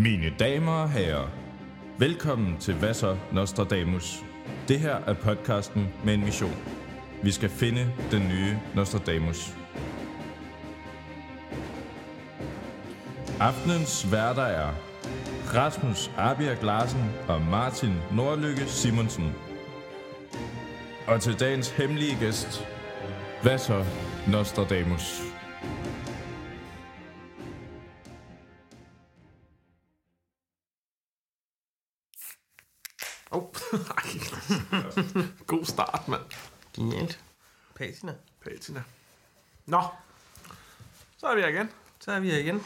Mine damer og herrer, velkommen til Hvad så Nostradamus. Det her er podcasten med en mission. Vi skal finde den nye Nostradamus. Aftenens værter er Rasmus Abjerg Larsen og Martin Nordlykke Simonsen. Og til dagens hemmelige gæst, hvad så Nostradamus? God start, mand. Genialt. Patina. Patina. Nå, så er vi her igen. Så er vi her igen.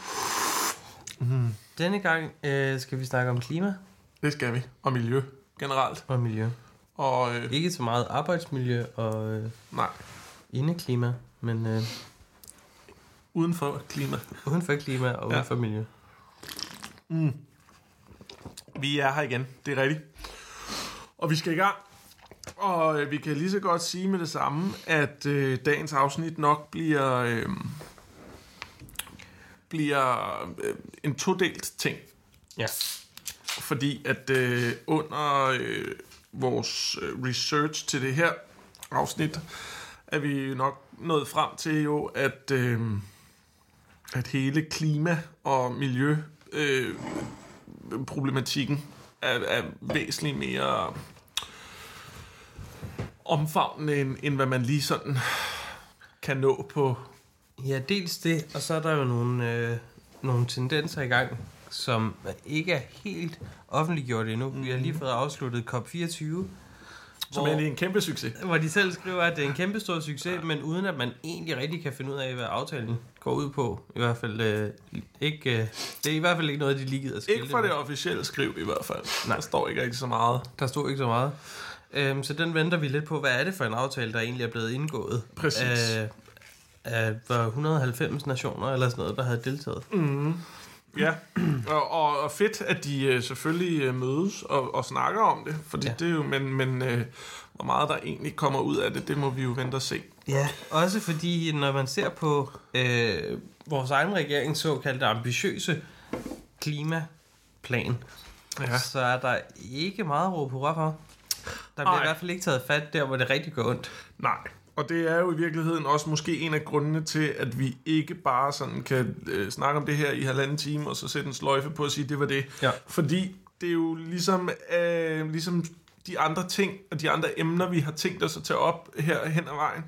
Mm. Denne gang øh, skal vi snakke om klima Det skal vi. Og miljø generelt. og miljø. Og øh, Ikke så meget arbejdsmiljø og øh, nej, indeklima, men øh, uden for klima. uden for klima og uden Ja. for miljø. Vi er her igen, det er rigtigt. Og vi skal i gang. Og øh, vi kan lige så godt sige med det samme, at øh, dagens afsnit nok bliver, øh, bliver øh, en todelt ting. Ja. Fordi at øh, under øh, vores øh, research til det her afsnit, er vi nok nået frem til jo, at, øh, at hele klima- og miljø øh, problematikken er, er væsentligt mere omfavnende, end, end hvad man lige sådan kan nå på. Ja, dels det, og så er der jo nogle, øh, nogle tendenser i gang, som ikke er helt offentliggjort endnu. Vi har lige fået afsluttet COP24, Som Hvor- er en kæmpe succes. hvor de selv skriver, at det er en kæmpe stor succes, men uden at man egentlig rigtig kan finde ud af, hvad aftalen går ud på. I hvert fald øh, ikke, øh, det er i hvert fald ikke noget, de lige gider at Ikke med. det officielle skriv i hvert fald. Nej. Der står ikke rigtig så meget. Der stod ikke så meget. Øhm, så den venter vi lidt på. Hvad er det for en aftale, der egentlig er blevet indgået? Præcis. Af, af var 190 nationer eller sådan noget, der havde deltaget. Ja, og, og, og fedt, at de øh, selvfølgelig øh, mødes og, og snakker om det, fordi Ja. det er jo, men, men øh, hvor meget der egentlig kommer ud af det, det må vi jo vente og se. Ja, også fordi, når man ser på øh, vores egen regerings såkaldte ambitiøse klimaplan, Ja. så er der ikke meget råb hurra for. Der bliver Nej. i hvert fald ikke taget fat der, hvor det rigtig går ondt. Nej, og det er jo i virkeligheden også måske en af grundene til, at vi ikke bare sådan kan øh, snakke om det her i halvanden time, og så sætte en sløjfe på og sige, det var det. Ja. Fordi det er jo ligesom, øh, ligesom de andre ting og de andre emner, vi har tænkt os at tage op her hen ad vejen,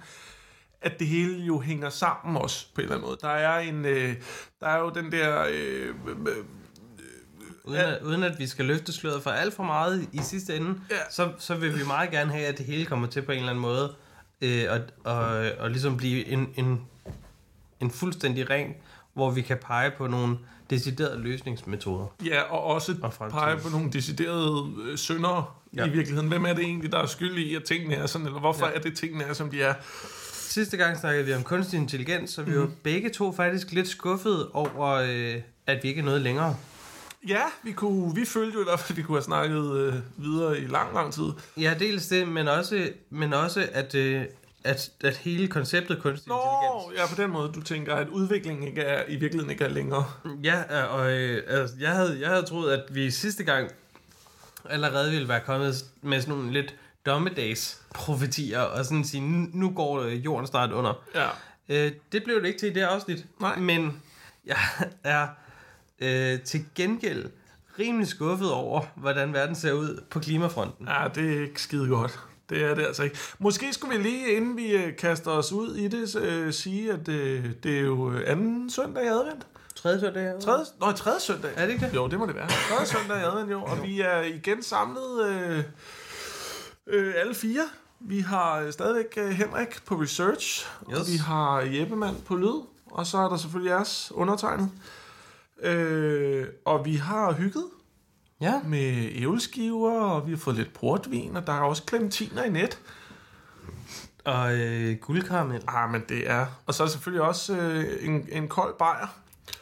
at det hele jo hænger sammen også på en eller anden måde. Der er, en, øh, der er jo den der... Øh, øh, Uden, at, uden at vi skal løfte sløret for alt for meget i sidste ende, Ja. så, så vil vi meget gerne have, at det hele kommer til på en eller anden måde, øh, og, og, og ligesom blive en, en, en fuldstændig ring, hvor vi kan pege på nogle deciderede løsningsmetoder. Ja, og også Og fremtiden. pege på nogle deciderede øh, syndere ja. Ja. i virkeligheden. Hvem er det egentlig, der er skyld i, at tingene er sådan, eller hvorfor ja. Ja. er det, tingene er, som de er? Sidste gang snakkede vi om kunstig intelligens, så vi Mhm. var begge to faktisk lidt skuffede over, øh, at vi ikke er noget længere. Ja, vi, kunne, vi følte jo i hvert fald, at vi kunne have snakket øh, videre i lang, lang tid. Ja, dels det, men også, men også at, øh, at, at hele konceptet kunstig Nå, intelligens... ja, på den måde, du tænker, at udviklingen ikke er, i virkeligheden ikke er længere. Ja, øh, og øh, altså, jeg, havde, jeg havde troet, at vi sidste gang allerede ville være kommet med sådan nogle lidt dommedags profetier, og sådan sige, nu, nu går øh, jorden snart under. Ja. Øh, det blev det ikke til i det her afsnit. Nej. Men jeg er øh, til gengæld rimelig skuffet over, hvordan verden ser ud på klimafronten. ja, det er ikke skide godt. Det er det altså ikke. Måske skulle vi lige, inden vi øh, kaster os ud i det, øh, sige, at øh, det er jo anden søndag i advent. Tredje søndag. her. Tredje, nå, tredje søndag. Er det ikke det? Jo, det må det være. Tredje søndag i advent, jo. Og vi er igen samlet øh, øh, alle fire. Vi har øh, stadigvæk øh, Henrik på research, yes. og vi har Jeppemand på lyd, og så er der selvfølgelig jeres undertegnet. Øh, og vi har hygget Ja. med ævleskiver, og vi har fået lidt portvin, og der er også clementiner i net. Og øh, guldkaramel. Ah, men det er... Og så er der selvfølgelig også øh, en, en kold bajer,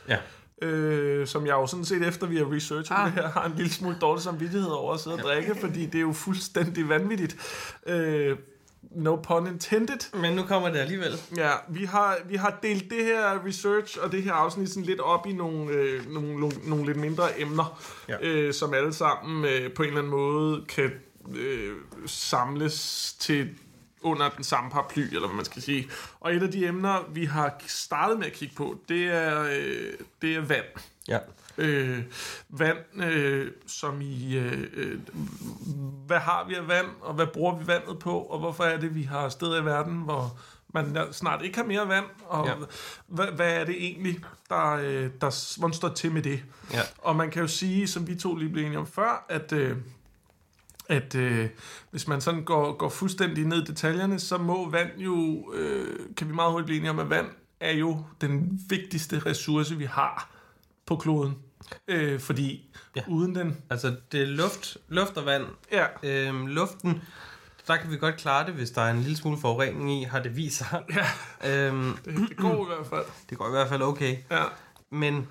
Ja. øh, som jeg jo sådan set efter vi har researchet. Ah. det her, har en lille smule dårlig samvittighed over at sidde og drikke, fordi det er jo fuldstændig vanvittigt. Øh, no pun intended. Men nu kommer det alligevel. Ja, vi har, vi har delt det her research og det her afsnit sådan lidt op i nogle, øh, nogle, nogle, nogle lidt mindre emner, Ja. øh, som alle sammen øh, på en eller anden måde kan øh, samles til under den samme paraply, eller hvad man skal sige. Og et af de emner, vi har startet med at kigge på, det er, øh, det er vand. Ja. Øh, vand, øh, som i, øh, øh, hvad har vi af vand, og hvad bruger vi vandet på, og hvorfor er det, vi har steder i verden, hvor man snart ikke har mere vand, og Ja. hvad, hvad er det egentlig, der, øh, der, hvordan står til med det? Ja. Og man kan jo sige, som vi to lige blev enige om før, at, øh, at øh, hvis man sådan går, går fuldstændig ned i detaljerne, så må vand jo, øh, kan vi meget hurtigt blive enige om, at vand er jo den vigtigste ressource, vi har på kloden. Øh, fordi Ja. uden den... Altså, det er luft, luft og vand. Ja, Øhm, luften, der kan vi godt klare det, hvis der er en lille smule forurening i, har det vist sig. ja Øhm, det, det går i hvert fald. det går i hvert fald okay. Ja. Men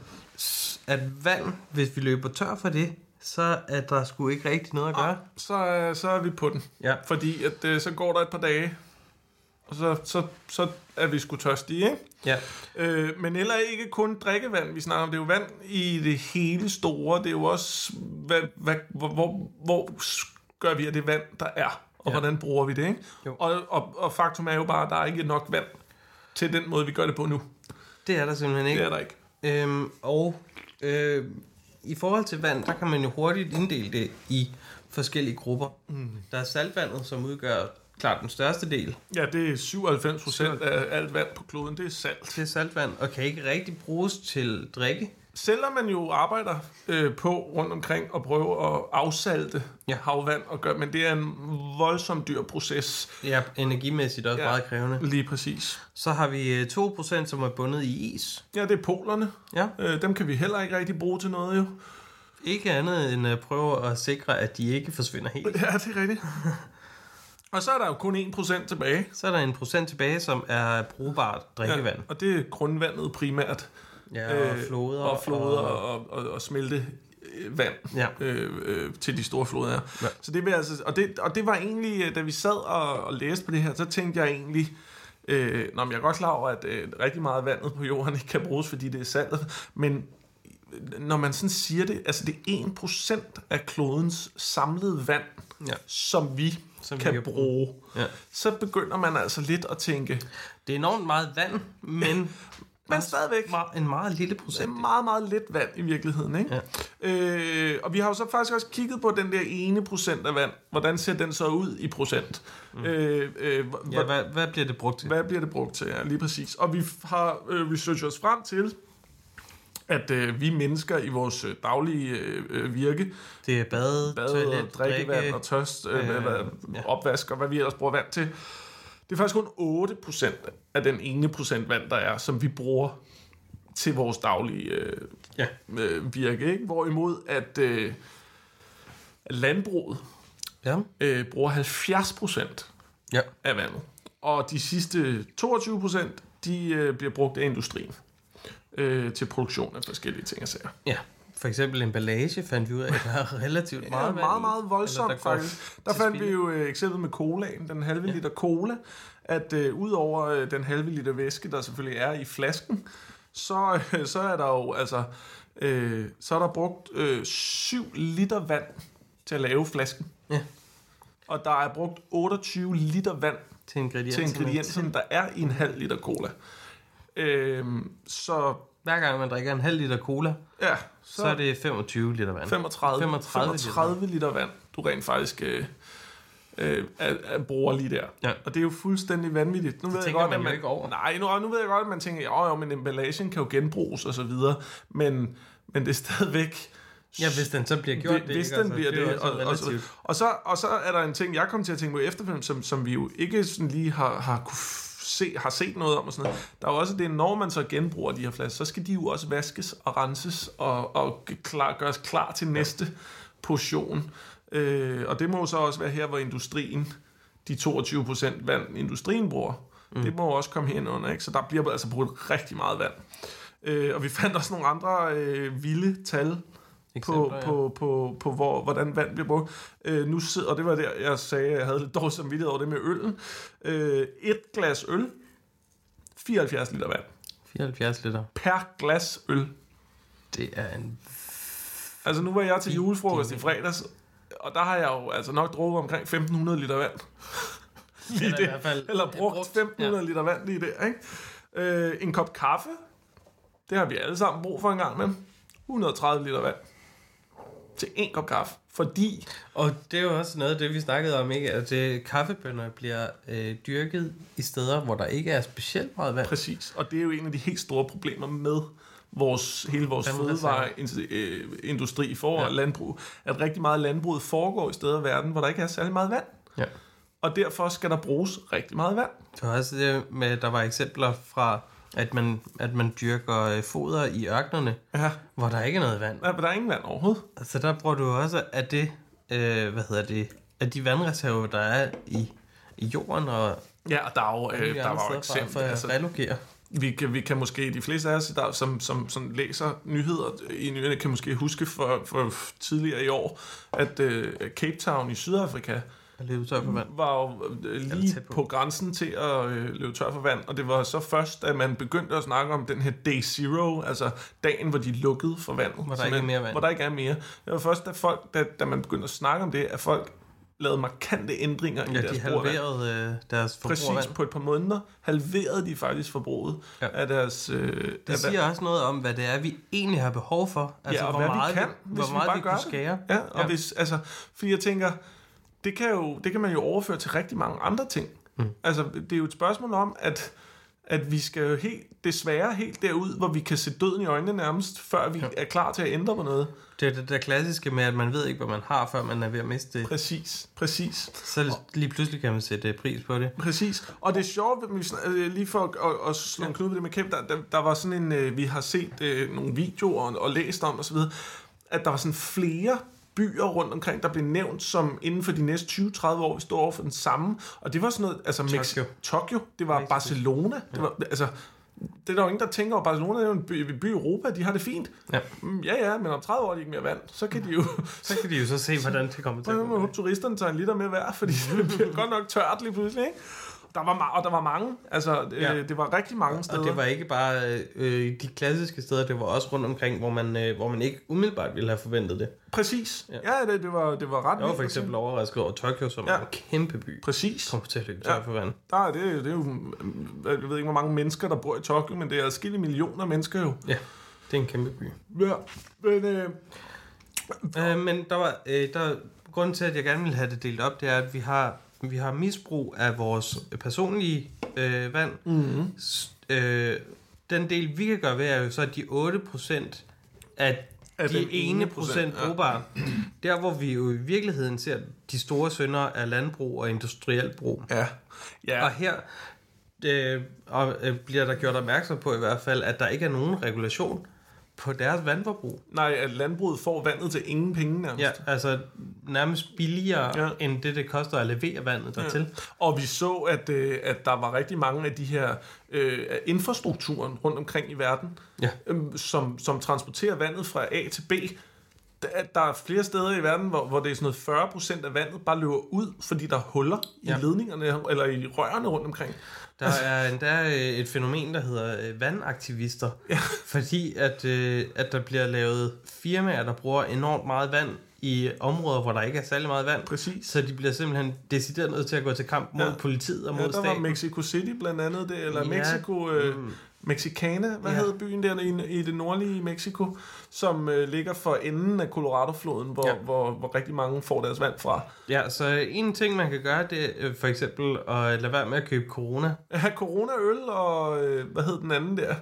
at vand, hvis vi løber tør for det, så er der sgu ikke rigtig noget at gøre. Så, øh, så er vi på den. Ja. Fordi at, øh, så går der et par dage, og så, så, så er vi sgu tørstige, ikke? Ja. Øh, men heller ikke kun drikkevand, vi snakker om. Det er jo vand i det hele store. Det er jo også, hvad, hvad, hvor, hvor, hvor gør vi af det vand, der er, og Ja. hvordan bruger vi det, ikke? Jo. Og, og, og faktum er jo bare, at der er ikke nok vand til den måde, vi gør det på nu. Det er der simpelthen Det ikke. er der ikke. Øhm, og øh, i forhold til vand, der kan man jo hurtigt inddele det i forskellige grupper. Mm. Der er saltvandet, som udgør klart den største del. Ja, det er 97 procent af alt vand på kloden, det er salt. Det er saltvand, og kan ikke rigtig bruges til drikke. Selvom man jo arbejder øh, på rundt omkring og prøve at afsalte Ja. havvand, og gør, men det er en voldsom dyr proces. Ja, energimæssigt også ja. Meget krævende. Lige præcis. Så har vi øh, 2%, som er bundet i is. Ja, det er polerne. Ja. Øh, dem kan vi heller ikke rigtig bruge til noget, jo. Ikke andet end at prøve at sikre, at de ikke forsvinder helt. Ja, det er rigtigt. og så er der jo kun 1% tilbage. Så er der en procent tilbage, som er brugbart drikkevand. Ja, og det er grundvandet primært. Ja, og floder. Og, floder og, og, og, og smelte øh, vand Ja. øh, øh, til de store floder. Ja. Så det altså, og, det, og det var egentlig, øh, da vi sad og, og læste på det her, så tænkte jeg egentlig, øh, nå, men jeg er godt klar over, at øh, rigtig meget vandet på jorden ikke kan bruges, fordi det er saltet, men når man sådan siger det, altså det er 1% af klodens samlede vand, Ja. som vi Som vi kan, kan bruge, Ja. så begynder man altså lidt at tænke, Det er enormt meget vand, men, men stadigvæk, en meget lille procent. meget, meget lidt vand i virkeligheden, ikke? Ja. Øh, og vi har jo så faktisk også kigget på den der ene procent af vand. Hvordan ser den så ud i procent? Mm. Øh, øh, h- Ja, hvad, hvad bliver det brugt til? hvad bliver det brugt til? Ja, lige præcis. Og vi har øh, researchet os frem til, at øh, vi mennesker i vores øh, daglige øh, øh, virke, Det er bad, bad, toilet, og drikkevand drikke. og tørst, øh, øh, ja. ja. opvask og hvad vi ellers bruger vand til. Det er faktisk kun 8% af den ene procent vand, der er, som vi bruger til vores daglige øh, Ja. øh, virke. Ikke? Hvorimod at øh, landbruget Ja. øh, bruger 70% ja. af vandet. Og de sidste 22% de øh, bliver brugt af industrien øh, til produktion af forskellige ting og sager. Ja. For eksempel emballage fandt vi ud af, at der er relativt meget Ja, meget, meget voldsomt Eller der faktisk. Der fandt vi jo øh, eksemplet med colaen, den halve ja. liter cola, at øh, udover øh, den halve liter væske, der selvfølgelig er i flasken, så, øh, så er der jo altså, øh, så er der brugt øh, 7 liter vand til at lave flasken. Ja. Og der er brugt 28 liter vand Til ingredienser. til ingredienserne, der er i en halv liter cola. Øh, så Hver gang man drikker en halv liter cola, ja, så, så er det 25 liter vand. 35, 35 35 liter vand, du rent faktisk øh, øh, er, bruger lige der. Ja. Og det er jo fuldstændig vanvittigt. Nu ved jeg godt, man at man ikke over. Nej, nu, nu ved jeg godt, at man tænker, jo, jo, men emballagen kan jo genbruges og så videre. Men, men det er stadigvæk... Ja, hvis den så bliver gjort det, hvis den Altså, bliver det. det. Og, og, relativt. og, så, og så er der en ting, jeg kom til at tænke på efterfølgende, som, som vi jo ikke sådan lige har, har kunne se, har set noget om og sådan noget. Der er jo også det, når man så genbruger de her flasker, så skal de jo også vaskes og renses og, og klar, gøres klar til næste portion. Øh, og det må jo så også være her, hvor industrien, de 22 procent vand, industrien bruger, mm. det må også komme hen under, ikke? Så der bliver altså brugt rigtig meget vand. Øh, og vi fandt også nogle andre øh, vilde tal på, Eksempler, ja. på, på, på hvor, hvordan vand bliver brugt. Øh, nu sidder, og det var der, jeg sagde, at jeg havde lidt dårlig samvittighed over det med øllen. Øh, et glas øl, 74 liter vand. 74 liter. Per glas øl. Det er en... Altså nu var jeg til julefrokost i fredags, og der har jeg jo altså nok drukket omkring 1500 liter vand. lige Eller i det. hvert fald Eller brugt, brugt, 1500 ja. liter vand lige der, ikke? Øh, en kop kaffe, det har vi alle sammen brug for en gang med. 130 liter vand til en kop kaffe. Fordi, Og det er jo også noget af det, vi snakkede om, ikke? At øh, kaffebønner bliver øh, dyrket i steder, hvor der ikke er specielt meget vand. præcis, og det er jo en af de helt store problemer med vores, hele vores fødevareindustri til Ja. landbrug, at rigtig meget landbruget foregår i steder i verden, hvor der ikke er særlig meget vand. Ja. Og derfor skal der bruges rigtig meget vand. Det var også det med, der var eksempler fra, at man, at man dyrker øh, foder i ørkenerne, Ja, hvor der ikke er noget vand. der, der er ingen vand overhovedet. Altså der bruger du også af det, øh, hvad hedder det, af de vandreserver, der er i, i jorden og Ja, og der er jo, øh, de der var jo eksempler. for, for Altså, at relokere. Vi, kan, vi kan måske, de fleste af os, der, som, som, som læser nyheder i nyhederne, kan måske huske for, for tidligere i år, at øh, Cape Town i Sydafrika løbe tør for vand. var jo øh, lige på. på grænsen til at øh, løbe tør for vand, og det var så først, at man begyndte at snakke om den her day zero, altså dagen, hvor de lukkede for vand. Hvor der ikke er mere vand. Hvor der ikke er mere. Det var først, da, folk, da, da man begyndte at snakke om det, at folk lavede markante ændringer i Ja, deres de halverede øh, deres forbrug Præcis, på et par måneder halverede de faktisk forbruget Ja. af deres... Øh, Det siger også noget om, hvad det er, vi egentlig har behov for. Altså, ja, og hvor hvad meget vi kan, vi, hvis hvor meget vi bare vi gør det. skære. Ja, og ja. hvis, altså, fordi jeg tænker, det kan, jo, det kan man jo overføre til rigtig mange andre ting. Mm. Altså, det er jo et spørgsmål om, at, at vi skal jo helt, desværre helt derud, hvor vi kan se døden i øjnene nærmest, før vi ja. er klar til at ændre på noget. Det er det der klassiske med, at man ved ikke, hvad man har, før man er ved at miste det. Præcis, præcis. Så lige pludselig kan man sætte pris på det. Præcis. Og det er snak- øh, lige for at, at, slå en knude på det med Kæmpe, der, der, der var sådan en, øh, vi har set øh, nogle videoer og, og læst om osv., at der var sådan flere byer rundt omkring, der blev nævnt som inden for de næste 20-30 år, vi står over for den samme. Og det var sådan noget, altså Tokyo. Mex- Tokyo, det var Mexico. Barcelona, det var, altså, det er der jo ingen, der tænker over. Barcelona er jo en by, by i Europa, de har det fint. Ja. Mm, Ja, ja, men om 30 år er de ikke mere vand, så kan de jo... Så kan de jo så se, hvordan det kommer til at gå. turisterne tager en liter mere værd, fordi det bliver godt nok tørt lige pludselig, ikke? Der var, og der var mange. Altså, Ja. øh, det var rigtig mange steder. Og det var ikke bare øh, de klassiske steder, det var også rundt omkring, hvor man, øh, hvor man ikke umiddelbart ville have forventet det. Præcis. Ja. Ja, ja det, det, var, det var ret Jeg var for eksempel overrasket over Tokyo, som Ja. er en kæmpe by. Præcis. Kommer til at løbe Ja. for vand. Der er det, det er jo, jeg ved ikke, hvor mange mennesker, der bor i Tokyo, men det er adskillige millioner mennesker jo. Ja, det er en kæmpe by. Ja, men øh, Øh, men der var, øh, der, grunden til, at jeg gerne vil have det delt op, det er, at vi har, vi har misbrug af vores personlige øh, vand. S- øh, den del, vi kan gøre ved, er jo så, at de 8% af Af de ene procent, procent ja. brugbare. Der, hvor vi jo i virkeligheden ser de store sønder af landbrug og industriel brug. ja. Ja, Og her øh, og, øh, bliver der gjort opmærksom på i hvert fald, at der ikke er nogen regulation på deres vandforbrug. nej, at landbruget får vandet til ingen penge nærmest. Ja, altså nærmest billigere Ja. end det, det koster at levere vandet dertil. Ja. Og vi så, at, øh, at der var rigtig mange af de her øh, infrastrukturen rundt omkring i verden, Ja. øhm, som, som transporterer vandet fra A til B. Der, der er flere steder i verden, hvor, hvor det er sådan noget 40 procent af vandet bare løber ud, fordi der er huller ja. I ledningerne, eller i rørene rundt omkring. Der er endda øh, et fænomen, der hedder øh, vandaktivister. Ja. Fordi at, øh, at der bliver lavet firmaer, der bruger enormt meget vand i områder, hvor der ikke er særlig meget vand. Præcis. Så de bliver simpelthen decideret nødt til at gå til kamp mod Ja. politiet og mod Ja, der var staten. Mexico City blandt andet, det, eller Ja, Mexico, øh, mm. Mexicana, hvad ja. Hed byen der i, i det nordlige Mexico, som øh, ligger for enden af Colorado-floden, hvor, ja. Hvor, hvor rigtig mange får deres vand fra. Ja, så en ting, man kan gøre, det er øh, for eksempel at lade være med at købe corona. Ja, Corona-øl og, øh, hvad hed den anden der?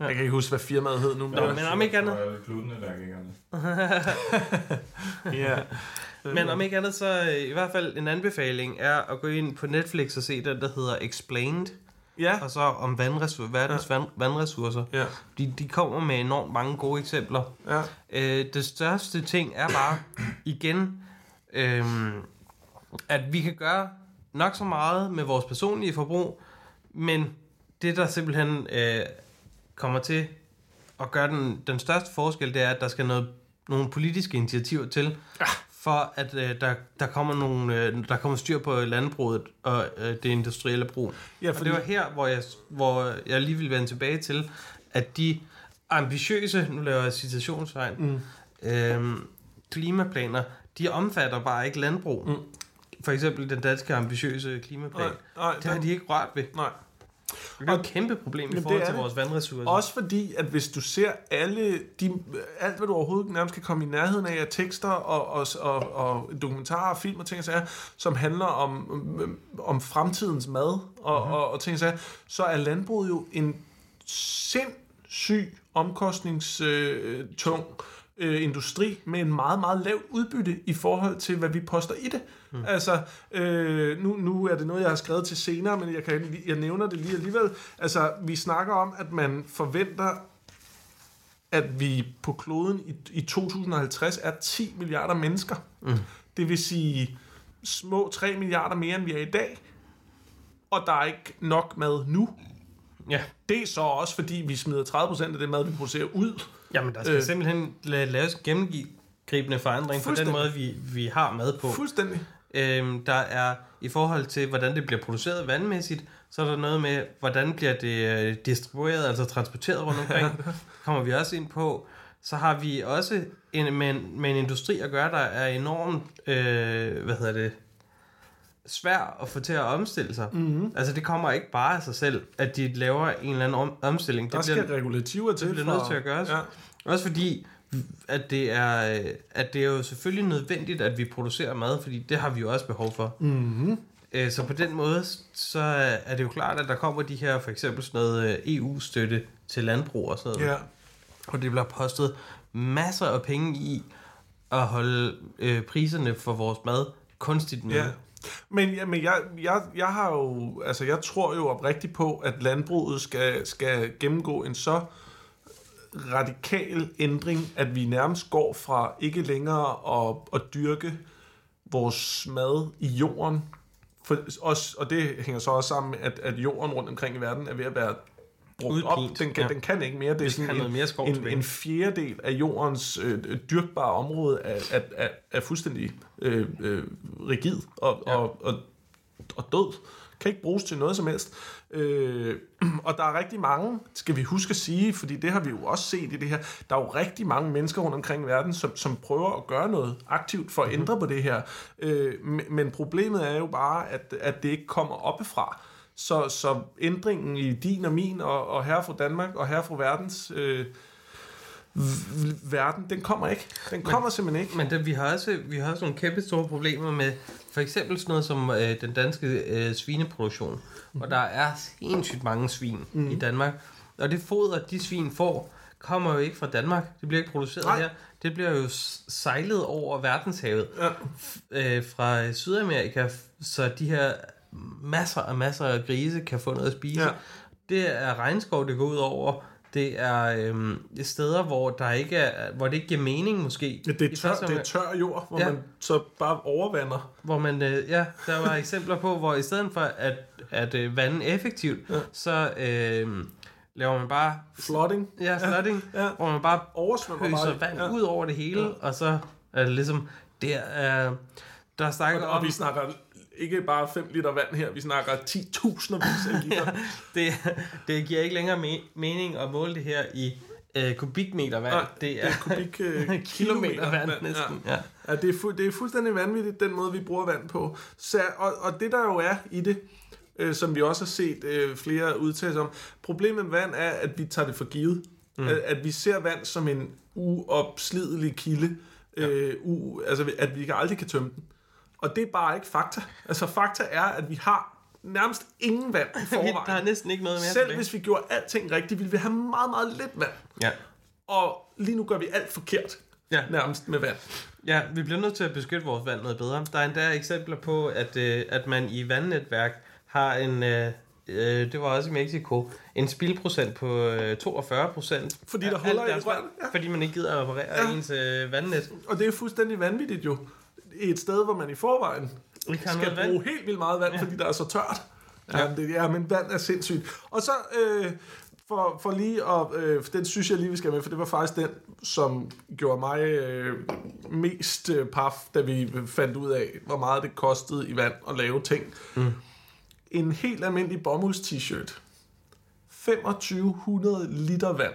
Ja. Jeg kan ikke huske, hvad firmaet hed nu. Nå, men om ikke andet, Glutenallergikerne. ja. men om ikke andet, så øh, i hvert fald en anbefaling er at gå ind på Netflix og se den, der hedder Explained, Ja. og så om vandresur- verdens vand- vandressourcer. Ja. De, de kommer med enormt mange gode eksempler. Ja. Øh, det største ting er bare, igen, øhm, at vi kan gøre nok så meget med vores personlige forbrug, men det, der simpelthen øh, kommer til at gøre den, den største forskel, det er, at der skal noget nogle politiske initiativer til, ja. For at øh, der, der, kommer nogle, øh, der kommer styr på landbruget og øh, det industrielle brug. Ja, Og fordi- det var her, hvor jeg, hvor jeg lige vil vende tilbage til, at de ambitiøse, nu laver jeg citationstegn, mm. øhm, klimaplaner, de omfatter bare ikke landbrug. Mm. For eksempel den danske ambitiøse klimaplan. Nej, nej, det har den- de ikke rørt ved. Nej. Det er et kæmpe problem i forhold til det. vores vandressourcer. Også fordi, at hvis du ser alle de, alt, hvad du overhovedet nærmest kan komme i nærheden af, af tekster og, og, og, og dokumentarer film og ting og sager, som handler om, om, om fremtidens mad og, Mhm. mm-hmm. og, og ting og sager, så er landbruget jo en sindssyg omkostningstung øh, tung, øh, industri med en meget, meget lavt udbytte i forhold til, hvad vi poster i det. Mm. Altså, øh, nu, nu er det noget, jeg har skrevet til senere, men jeg, kan, jeg nævner det lige alligevel. Altså, vi snakker om, at man forventer, at vi på kloden i, i 2050 er 10 milliarder mennesker. Mm. Det vil sige små 3 milliarder mere, end vi er i dag. Og der er ikke nok mad nu. Ja. Det er så også, fordi vi smider 30% af det mad, vi producerer ud. Jamen, der skal Øh. simpelthen la- laves en gennemgribende forandring på den måde, vi, vi har mad på. Fuldstændig. Øhm, der er, i forhold til, hvordan det bliver produceret vandmæssigt, så er der noget med, hvordan bliver det øh, distribueret, altså transporteret rundt omkring. kommer vi også ind på. Så har vi også en, med, en, med en industri at gøre, der er enormt, øh, hvad hedder det, svær at få til at omstille sig. Mm-hmm. Altså det kommer ikke bare af sig selv, at de laver en eller anden om, omstilling. Der det skal bliver, regulativer til. det bliver for- nødt til at gøres. Ja. Også fordi, at det, er, øh, at det er jo selvfølgelig nødvendigt, at vi producerer mad, fordi det har vi jo også behov for. Mm-hmm. Øh, Så på den måde, så er det jo klart, at der kommer de her, for eksempel sådan noget øh, EU-støtte til landbrug og sådan noget. Ja. Og det bliver postet masser af penge i at holde øh, priserne for vores mad kunstigt nede. Ja. Men, ja, men jeg, jeg, jeg har jo, altså jeg tror jo oprigtigt på, at landbruget skal, skal gennemgå en så radikal ændring, at vi nærmest går fra ikke længere at, at dyrke vores mad i jorden, for også, og det hænger så også sammen med, at, at jorden rundt omkring i verden er ved at være brugt op. Den kan, ja. den kan ikke mere. Det er sådan en, mere skov en, tilbage. en fjerdedel af jordens øh, dyrkbare område er, er, er, er fuldstændig øh, øh, rigid og, ja. og, og, og død. Kan ikke bruges til noget som helst. Øh, og der er rigtig mange, skal vi huske at sige, fordi det har vi jo også set i det her, der er jo rigtig mange mennesker rundt omkring i verden, som, som prøver at gøre noget aktivt for at ændre på det her. Øh, men, problemet er jo bare, at, at det ikke kommer oppefra. Så, så ændringen i din og min og, og herre fra Danmark og herre fra verdens øh, verden, den kommer ikke. Den kommer simpelthen ikke. Men det, vi, har også, vi har også nogle kæmpe store problemer med for eksempel sådan noget som øh, den danske øh, svineproduktion. Mm. Og der er sindssygt mange svin mm. i Danmark. Og det foder, de svin får, kommer jo ikke fra Danmark. Det bliver ikke produceret Nej. her. Det bliver jo sejlet over verdenshavet Ja. øh, fra Sydamerika, så de her masser og masser af grise kan få noget at spise. Ja. Det er regnskov, det går ud over. Det er, øhm, er steder, hvor, der ikke er, hvor det ikke giver mening måske. Ja, det, er tør, første det er tør jord, hvor Ja. man så bare overvander. hvor man, øh, ja, der var eksempler på, hvor i stedet for at, at øh, vande effektivt, ja. så øh, laver man bare Flooding. ja, flooding, Ja. ja. hvor man bare Oversvømmer bare. vand Ja. ud over det hele, ja. og så er det ligesom, det er, der er snakket Og, om, og vi snakker ikke bare 5 liter vand her, vi snakker 10.000 af liter. det, det giver ikke længere me- mening at måle det her i øh, kubikmeter vand. Nej, det er, det er kubik, øh, kilometer vand næsten. Ja. Ja. Ja, det, er fu- det er fuldstændig vanvittigt, den måde, vi bruger vand på. Så, og, og det, der jo er i det, øh, som vi også har set øh, flere udtalelser om, problemet med vand er, at vi tager det for givet. Mm. At, at vi ser vand som en uopslidelig kilde. Øh, u, altså, at vi aldrig kan tømme den. Og det er bare ikke fakta. Altså, fakta er, at vi har nærmest ingen vand i der er forvejen. næsten ikke noget mere Selv hvis vi gjorde alting rigtigt, ville vi have meget, meget lidt vand. Ja. Og lige nu gør vi alt forkert. Ja. Nærmest med vand. Ja, vi bliver nødt til at beskytte vores vand noget bedre. Der er endda eksempler på, at, øh, at man i vandnetværk har en, øh, øh, det var også i Mexico, en spildprocent på øh, 42 procent. Fordi der huller i røret, ja. Fordi man ikke gider at reparere. Ja. ens øh, vandnet. Og det er fuldstændig vanvittigt jo. Et sted, hvor man i forvejen skal noget vand. bruge helt vildt meget vand, ja. fordi der er så tørt. Ja, det, ja, men vand er sindssygt. Og så, øh, for, for lige at, øh, den synes jeg lige, vi skal med, for det var faktisk den, som gjorde mig øh, mest øh, paf, da vi fandt ud af, hvor meget det kostede i vand at lave ting. Mm. En helt almindelig bomulds t-shirt. 2500 liter vand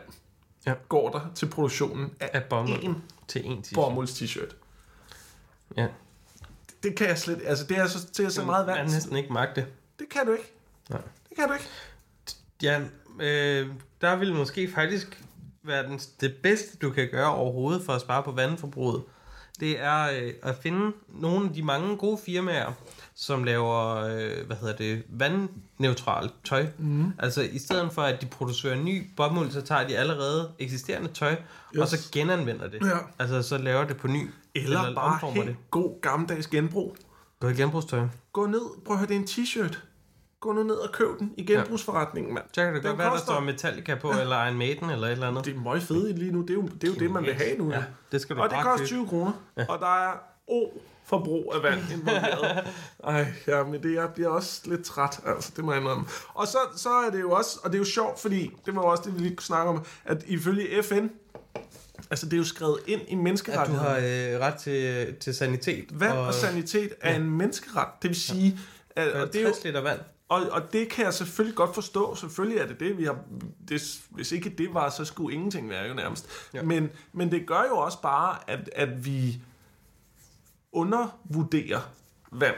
Ja. går der til produktionen af, Af bomuld en til en t-shirt. Ja. Det kan jeg slet altså det er så, det er så meget Man vand. kan næsten ikke magte det. Det kan du ikke. Nej. Det kan du ikke. Ja, øh, der vil måske faktisk være den, det bedste, du kan gøre overhovedet for at spare på vandforbruget. Det er øh, at finde nogle af de mange gode firmaer, som laver, øh, hvad hedder det, vandneutralt tøj. Mm. Altså i stedet for, at de producerer ny bomuld, så tager de allerede eksisterende tøj, yes. og så genanvender det. Ja. Altså så laver det på ny. Eller, bare omformer helt det. god gammeldags genbrug. Gå i genbrugstøj. Gå ned, prøv at høre, det er en t-shirt. Gå nu ned og køb den i genbrugsforretningen, mand. Kan det Den godt være, der står Metallica på, eller Iron Maiden, eller et eller andet. Det er meget fedt lige nu. Det er jo det, er jo det man vil have nu. Ja, det skal du og det bare koster købe. 20 kroner. Ja. Og der er O forbrug af vand involveret. Ej, ja, men det, jeg bliver også lidt træt, altså, det må jeg indrømme. Og så, så er det jo også, og det er jo sjovt, fordi det var også det, vi lige kunne snakke om, at ifølge FN, altså det er jo skrevet ind i At du har øh, ret til, til sanitet. Vand og sanitet er en menneskeret. Det vil sige, at, og det er jo, 60 liter vand. Og, og det kan jeg selvfølgelig godt forstå. Selvfølgelig er det det, vi har... Det, hvis ikke det var, så skulle ingenting være jo nærmest. Ja. Ja. Men, men det gør jo også bare, at, at vi undervurderer vand.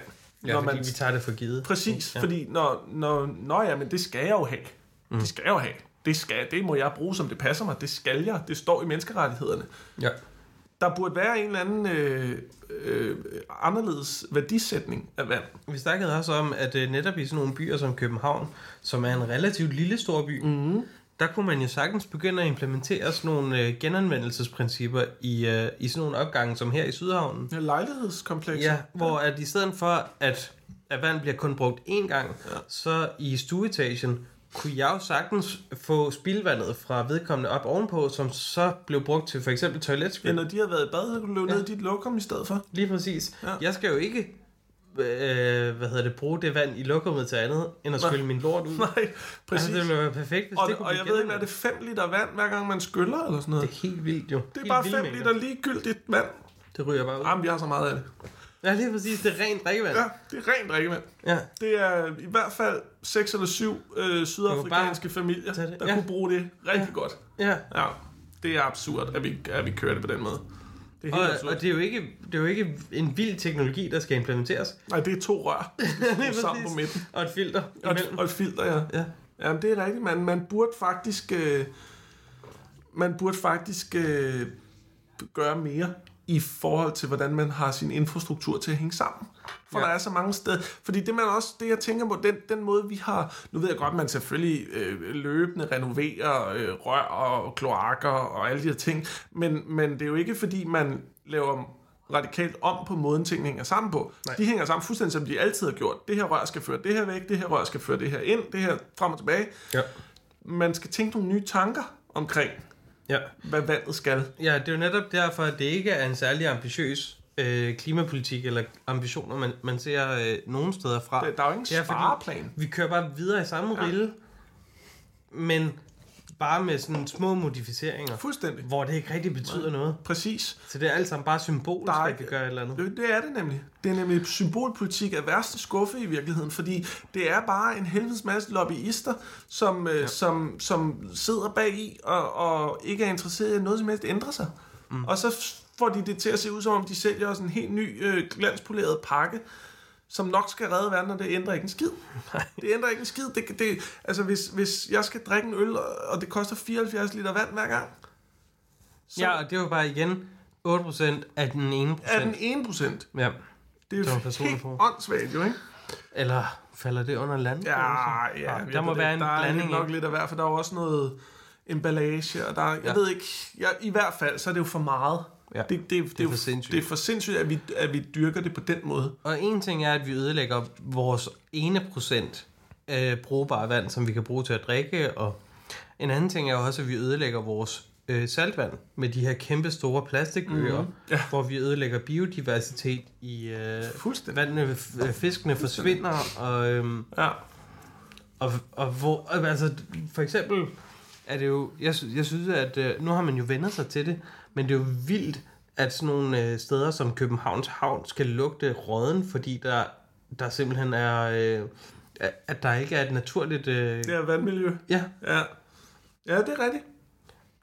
Ja, fordi vi tager det for givet. Præcis, ja. fordi når, når, når ja, men det skal jeg jo have. Mm. Det skal jeg jo have. Det, skal, det må jeg bruge, som det passer mig. Det skal jeg. Det står i menneskerettighederne. Ja. Der burde være en eller anden øh, øh, anderledes værdisætning af vand. Vi snakkede også om, at øh, netop i sådan nogle byer som København, som er en relativt lille stor by, mm. Der kunne man jo sagtens begynde at implementere sådan nogle øh, genanvendelsesprincipper i, øh, i sådan nogle opgange som her i Sydhavnen. Ja, lejlighedskomplekser. Ja, hvor at i stedet for, at, at vand bliver kun brugt én gang, ja. så i stueetagen kunne jeg jo sagtens få spildvandet fra vedkommende op ovenpå, som så blev brugt til for eksempel Ja, toiletspil. når de har været i bad, så kan du løbe Ja. ja. ned i dit lokum i stedet for. Lige præcis. Ja. Ja. Jeg skal jo ikke øh, hvad hedder det, bruge det vand i lokummet til andet, end at Nej. skylle min lort ud. Nej, Altså, præcis. det ville være perfekt, hvis og, det kunne og jeg ved ikke, er det genanvendt. 5 liter vand, hver gang man skyller, eller sådan noget? Det er helt vildt jo. Det er Helt bare vilde 5 mængder. liter ligegyldigt vand. Det ryger bare ud. Jamen, vi har så meget af det. Ja, lige præcis. Det er rent drikkevand. Ja, det er rent drikkevand. Ja. Det er i hvert fald 6 eller 7 øh, sydafrikanske familier, der Ja. kunne bruge det rigtig godt. ja. Ja, det er absurd, at vi, at vi kører det på den måde. Det er Og, absurd. og det, er jo ikke, det er jo ikke en vild teknologi, der skal implementeres. Nej, det er to rør sammen på midten. Og et filter Og et, og et filter, ja. Ja. Jamen, det er rigtigt. Man, man burde faktisk... Øh, man burde faktisk øh, gøre mere i forhold til, hvordan man har sin infrastruktur til at hænge sammen. For Ja. der er så mange steder. Fordi det, man også, det jeg tænker på, den, den måde, vi har... Nu ved jeg godt, man selvfølgelig øh, løbende renoverer øh, rør og kloakker og alle de her ting. Men, men det er jo ikke, fordi man laver radikalt om på måden, tingene hænger sammen på. Nej. De hænger sammen fuldstændig, som de altid har gjort. Det her rør skal føre det her væk, det her rør skal føre det her ind, det her frem og tilbage. Ja. Man skal tænke nogle nye tanker omkring, ja. hvad vandet skal. Ja, det er jo netop derfor, at det ikke er en særlig ambitiøs øh, klimapolitik eller ambitioner, man, man ser øh, nogle steder fra. Der, der er jo ingen Ja, spareplan. Vi kører bare videre i samme ja. rille, men bare med sådan små modificeringer, Fuldstændig. hvor det ikke rigtig betyder noget. Præcis. Så det er alt sammen bare symbolisk, Der er at ikke- vi gør et eller andet. Det, det er det nemlig. Det er nemlig symbolpolitik af værste skuffe i virkeligheden, fordi det er bare en helvedes masse lobbyister, som, ja. som, som sidder bag i og, og ikke er interesseret i, at noget som helst ændrer sig. Mm. Og så får de det til at se ud, som om de sælger os en helt ny øh, glanspoleret pakke, som nok skal redde verden, og det ændrer ikke en skid. Det ændrer ikke en skid. Det, det, altså, hvis, hvis jeg skal drikke en øl, og det koster 74 liter vand hver gang, så Ja, og det er jo bare igen 8% af den ene er den. 1 procent. Ja. Det er Det var jo helt for. åndssvagt, jo, ikke? Eller falder det under landet? Ja, ja, der må være en der blanding. er nok lidt af hvert, for der er jo også noget emballage, og der, jeg Ja. ved ikke, ja, i hvert fald, så er det jo for meget. Ja, det, det, det, det, er for sindssygt. Det er for sindssygt, at vi, at vi dyrker det på den måde. Og en ting er, at vi ødelægger vores ene procent øh, brugbare vand, som vi kan bruge til at drikke, og en anden ting er også, at vi ødelægger vores øh, saltvand med de her kæmpe store plastikøer, mm. Ja. hvor vi ødelægger biodiversitet i øh, vandene, øh, fiskene forsvinder, og, øhm, Ja. og, og hvor, øh, altså for eksempel er det jo, jeg, jeg synes, at øh, nu har man jo vendt sig til det, men det er jo vildt, at sådan nogle øh, steder som Københavns Havn skal lugte råden, fordi der, der simpelthen er, øh, at- der ikke er et naturligt... Øh, Det er vandmiljø. ja, Ja. Ja, det er rigtigt.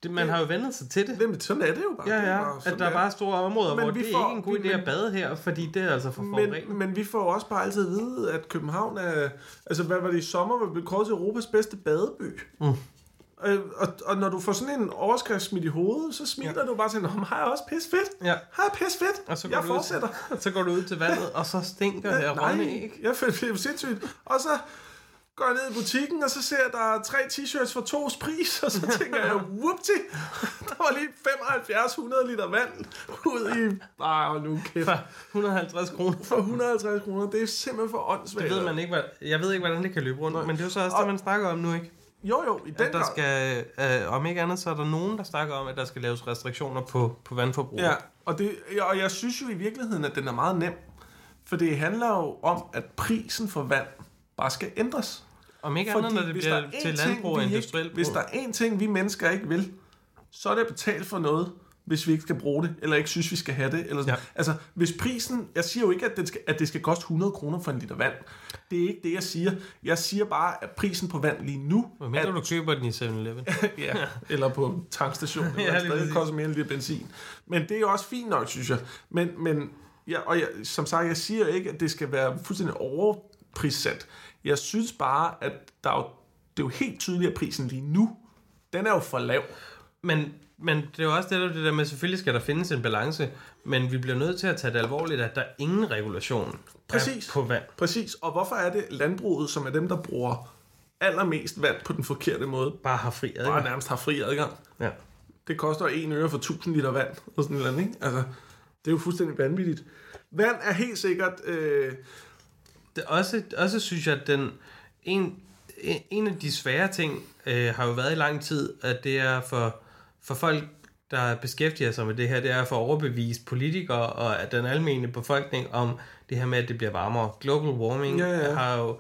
det, man har jo vendt sig til det. Jamen, sådan er det jo bare. Ja, Det ja, bare at der er det bare store områder, Men hvor det får- er ikke en god idé at bade her, fordi det er altså for forurenet. Men, men vi får også bare altid at vide, at København er... Altså, hvad var det i sommer, hvor vi blev kåret til Europas bedste badeby? Mm. Øh, og, og når du får sådan en overskrift smidt i hovedet, så smiler ja. du bare til, Nå, har jeg også pis fedt? Ja. Har jeg pis fedt? Og så går jeg du ud- fortsætter. Så går du ud til vandet, og så stinker det af rådne æg. jeg føler det sindssygt. Og så går jeg ned i butikken, og så ser jeg, der er tre t-shirts for tos pris, og så tænker jeg, whoopty, der var lige 75-100 liter vand ud i... Ej, hold nu kæft. For 150 kroner. For 150 kroner, det er simpelthen for åndssvagt. Det ved man ikke, hvad, jeg ved ikke, hvordan det kan løbe rundt, men det er jo så også det, man snakker om nu, ikke? Jo, jo, i den At der skal, øh, om ikke andet, så er der nogen, der snakker om, at der skal laves restriktioner på, på vandforbrug. Ja, og, det, og jeg synes jo i virkeligheden, at den er meget nem. For det handler jo om, at prisen for vand bare skal ændres. Om ikke andet, når det bliver er til landbrug og industrielt Hvis der er én ting, vi mennesker ikke vil, så er det at betale for noget, hvis vi ikke skal bruge det, eller ikke synes, vi skal have det. Eller sådan. Ja. Altså, hvis prisen... Jeg siger jo ikke, at det, skal, at det skal koste 100 kroner for en liter vand. Det er ikke det, jeg siger. Jeg siger bare, at prisen på vand lige nu... Hvad mindre at, du køber den i 7-Eleven. ja, eller på tankstationen, Ja, det præcis. koster mere end lidt benzin. Men det er jo også fint nok, synes jeg. Men, men ja, og jeg, som sagt, jeg siger ikke, at det skal være fuldstændig overprissat. Jeg synes bare, at der er jo, det er jo helt tydeligt, at prisen lige nu, den er jo for lav. Men, men det er jo også det der, det der med, selvfølgelig skal der findes en balance, men vi bliver nødt til at tage det alvorligt, at der er ingen regulation Præcis. på vand. Præcis. Og hvorfor er det landbruget, som er dem, der bruger allermest vand på den forkerte måde, Bare har fri bare adgang. nærmest har fri adgang? Ja. Det koster en øre for 1000 liter vand, og sådan et eller andet, ikke? Altså, det er jo fuldstændig vanvittigt. Vand er helt sikkert... Øh, Det også, også synes jeg, at den, en, en af de svære ting øh, har jo været i lang tid, at det er for, for folk, der beskæftiger sig med det her, det er for at overbevise politikere og den almindelige befolkning om det her med, at det bliver varmere. Global warming Ja, ja. har jo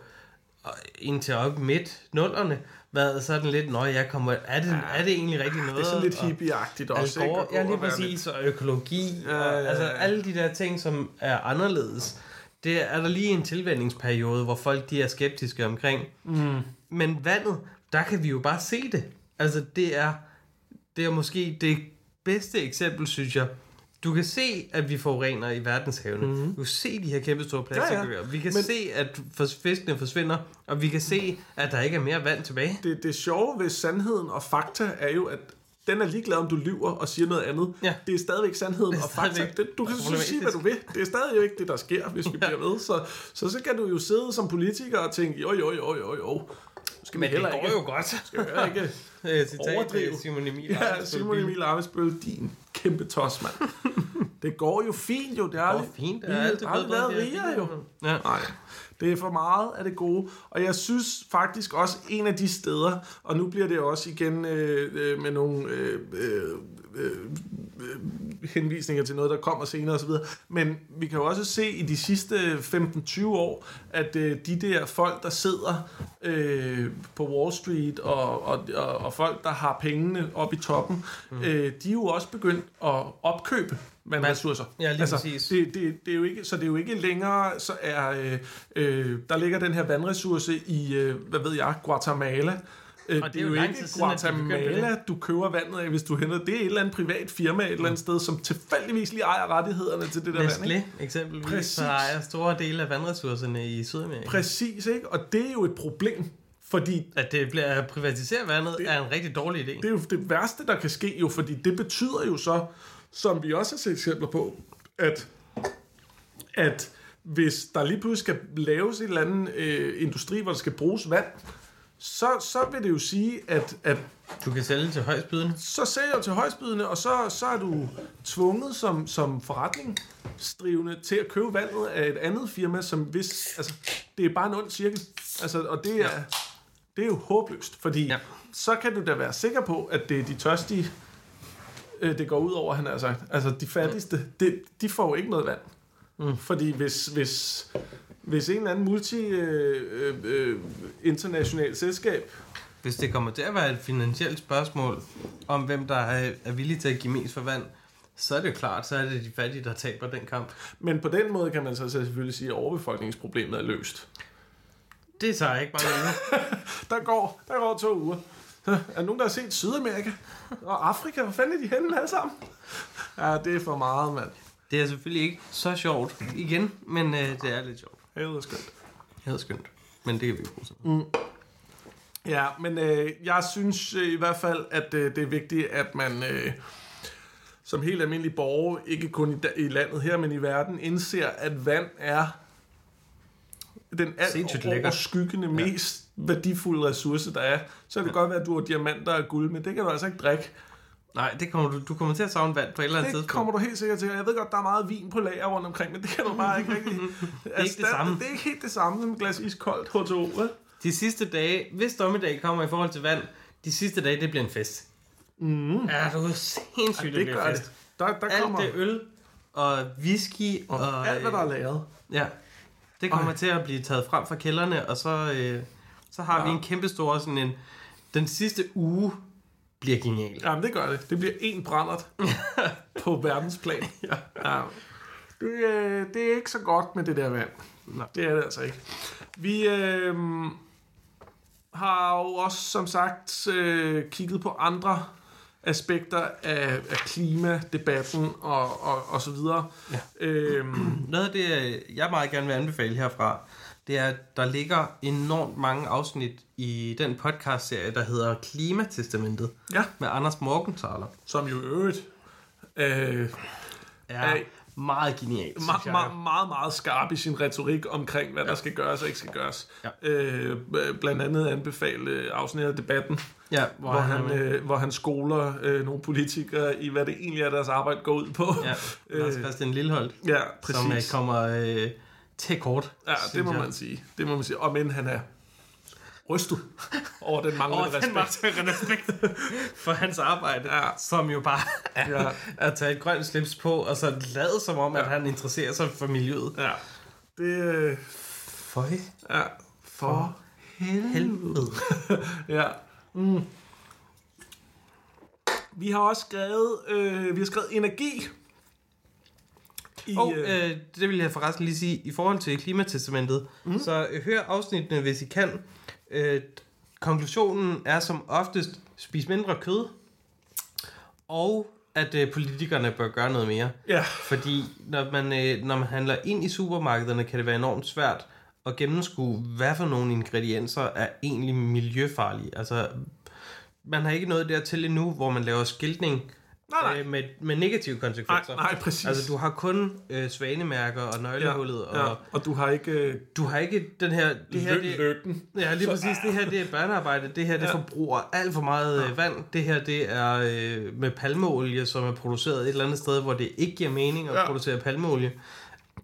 indtil op midt nullerne været sådan lidt, når jeg kommer, er det, er det egentlig rigtig noget? det er sådan lidt Og- hippieagtigt også, ikke? At gå ja, lige og præcis, og økologi, Ja, ja, og, ja, altså ja. alle de der ting, som er anderledes. Det er der lige en tilvændingsperiode, hvor folk de er skeptiske omkring. Mm. Men vandet, der kan vi jo bare se det. Altså det er, det er måske det bedste eksempel, synes jeg. Du kan se, at vi forurener i verdenshavene. Mm. Du kan se de her kæmpe store plastikøer. Ja, ja. Vi kan Men- se, at fiskene forsvinder, og vi kan se, at der ikke er mere vand tilbage. det, det sjove ved sandheden og fakta er jo, at den er ligeglad, om du lyver og siger noget andet. Ja. Det er stadigvæk sandheden er og fakta. stadigvæk Det, du kan så sige, hvad du vil. Det er stadig jo ikke det, der sker, hvis vi bliver ved. Så, så så kan du jo sidde som politiker og tænke, jo, jo, jo, jo, jo. Skal vi Men det heller går ikke, jo godt. skal vi heller ikke Øh, Citat Overdrive. Simon Emil. Ja, Simon. Emil Amitsbøl, din kæmpe tos, mand. det går jo fint jo. Det er aldrig, fint. Det er aldrig gået været rigere jo. Ja. Nej, det er for meget af det gode. Og jeg synes faktisk også en af de steder, og nu bliver det også igen øh, øh, med nogle øh, øh, øh, øh, henvisninger til noget, der kommer senere osv. Men vi kan jo også se i de sidste 15-20 år, at øh, de der folk, der sidder øh, på Wall Street, og, og, og, og folk, der har pengene oppe i toppen, mm. øh, de er jo også begyndt at opkøbe vandressourcer. Ja, lige præcis. Det, det, det er jo ikke, så det er jo ikke længere, så er, øh, øh, der ligger den her vandressource i, øh, hvad ved jeg, Guatemala. Øh, Og det er jo de begyndte Guatemala, du køber vandet af, hvis du henter. Det er et eller andet privat firma et eller andet sted, som tilfældigvis lige ejer rettighederne til det der vand. Nestlé Ikke? eksempelvis, Præcis. så ejer store dele af vandressourcerne i Sydamerika. Præcis, ikke? Og det er jo et problem, fordi At det bliver at privatisere vandet Det- er en rigtig dårlig idé. det er jo det værste, der kan ske jo, fordi det betyder jo så, som vi også har set eksempler på, at, at hvis der lige pludselig skal laves en eller anden øh, industri, hvor der skal bruges vand, så, så vil det jo sige, at, at Du kan sælge til højstbydende. så sælger du til højstbydende, og så, så er du tvunget som, som forretningsdrivende til at købe vandet af et andet firma, som hvis, altså, det er bare en ond cirkel. Altså, og det er, ja. det er jo håbløst, fordi ja. Så kan du da være sikker på, at det er de tørstige, øh, det går ud over, han har sagt. Altså, de fattigste, det, de får jo ikke noget vand. Mm. Fordi hvis, hvis, hvis en eller anden multi øh, øh, øh, selskab Hvis det kommer til at være et finansielt spørgsmål om, hvem der er, er villig til at give mest for vand, så er det jo klart, så er det de fattige, der taber den kamp. Men på den måde kan man så selvfølgelig sige, at overbefolkningsproblemet er løst. Det tager ikke mange uger. Der går, der går to uger. Er der nogen, der har set Sydamerika? Og Afrika? Hvor fanden er de henne alle sammen? Ja, det er for meget, mand. Det er selvfølgelig ikke så sjovt igen, men øh, det er lidt sjovt. Helvede er skønt. Det er skønt. Men det kan vi bruge til. Ja, men øh, jeg synes øh, i hvert fald, at øh, det er vigtigt, at man øh, som helt almindelig borger, ikke kun i, da- i landet her, men i verden, indser, at vand er den alt overskyggende mest værdifulde ressource, der er. Så kan det godt være, at du har diamanter og guld, men det kan du altså ikke drikke. Nej, det kommer du, du kommer til at savne vand på et eller andet Det tidspunkt. kommer du helt sikkert til. Jeg ved godt, der er meget vin på lager rundt omkring, men det kan du bare ikke rigtig... det ikke det samme. Det er ikke helt det samme som et glas iskoldt H2O, vel? De sidste dage, hvis dommedag kommer i forhold til vand, de sidste dage, det bliver en fest. Mm. Ja, du er sindssygt, Det det bliver en fest. det. Der, der Alt kommer det øl og whisky og, og alt, hvad der er lavet. Ja, det kommer Ej. til at blive taget frem fra kælderne, og så, øh, så har ja. vi Ja. en kæmpe stor sådan en... Den sidste uge bliver genial. Jamen, det gør det. Det bliver en brændert på verdensplan. Ja. Ja. Det, øh, det er ikke så godt med det der vand. Nej. Det er det altså ikke. Vi øh, har jo også, som sagt, øh, kigget på andre aspekter af, af klimadebatten og, og, og så videre. Ja. Øhm, Noget af det, jeg meget gerne vil anbefale herfra, det er, at der ligger enormt mange afsnit i den podcast-serie, der hedder Klimatestamentet, ja, med Anders Morgenthaler. som jo øvrigt øh, Er Ej. meget synes meget, jeg. meget, meget, meget skarp i sin retorik omkring, hvad ja. der skal gøres og ikke skal gøres. Ja. Øh, blandt andet anbefale afsnit af debatten, Ja, hvor, hvor, han, med. øh, hvor han skoler øh, nogle politikere i, hvad det egentlig er, deres arbejde går ud på. Ja, Lars Christian Lilleholdt, ja som øh, præcis. kommer øh, til kort. Ja, det må jeg. man sige. Det må man sige. Og men han er rystet over den manglende den respekt. var respekt for hans arbejde, Ja. som jo bare er Ja. at tage et grønt slips på, og så lade som om, at han interesserer sig for miljøet. Ja. Det, øh, For ja, for helvede. Ja. Mm. Vi har også skrevet, øh, vi har skrevet energi. I, Og øh, det vil jeg forresten lige sige, i forhold til klimatestamentet, mm. så øh, hør afsnittene, hvis I kan. Øh, konklusionen er som oftest, spis mindre kød, og at øh, politikerne bør gøre noget mere. ja, Fordi når man, øh, når man handler ind i supermarkederne, kan det være enormt svært at gennemskue, hvad for nogle ingredienser er egentlig miljøfarlige. Altså, man har ikke nået dertil endnu, hvor man laver skiltning Nej, nej. Øh, med, med negative nej, konsekvenser. nej, præcis. Altså, du har kun øh, svanemærker og nøglehullet, ja, ja. og og du har ikke øh, du har ikke den her... Det her, det, lykken. ja, lige Så- præcis. Det her, det er børnearbejde. Det her, det Ja. forbruger alt for meget øh, vand. Det her, det er øh, med palmeolie, som er produceret et eller andet sted, hvor det ikke giver mening at Ja. producere palmeolie.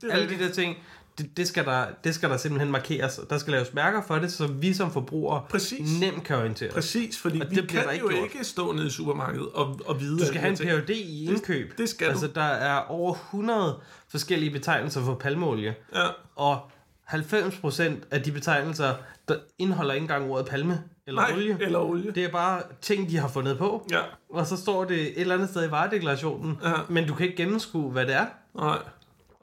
Det Alle de rigtigt. der ting, det, det, skal der, det skal der simpelthen markeres. Der skal laves mærker for det, så vi som forbrugere Præcis. nemt kan orientere. Præcis, fordi Og vi det kan ikke jo gjort. ikke stå nede i supermarkedet og, og vide... Du skal have en Ph.D. i indkøb. det skal altså, du. der er over 100 forskellige betegnelser for palmeolie. Ja, Og 90% af de betegnelser, der indeholder ikke engang ordet palme eller nej, olie. eller olie. Det er bare ting, de har fundet på. Ja, Og så står det et eller andet sted i varedeklarationen, Ja. men du kan ikke gennemskue, hvad det er. nej.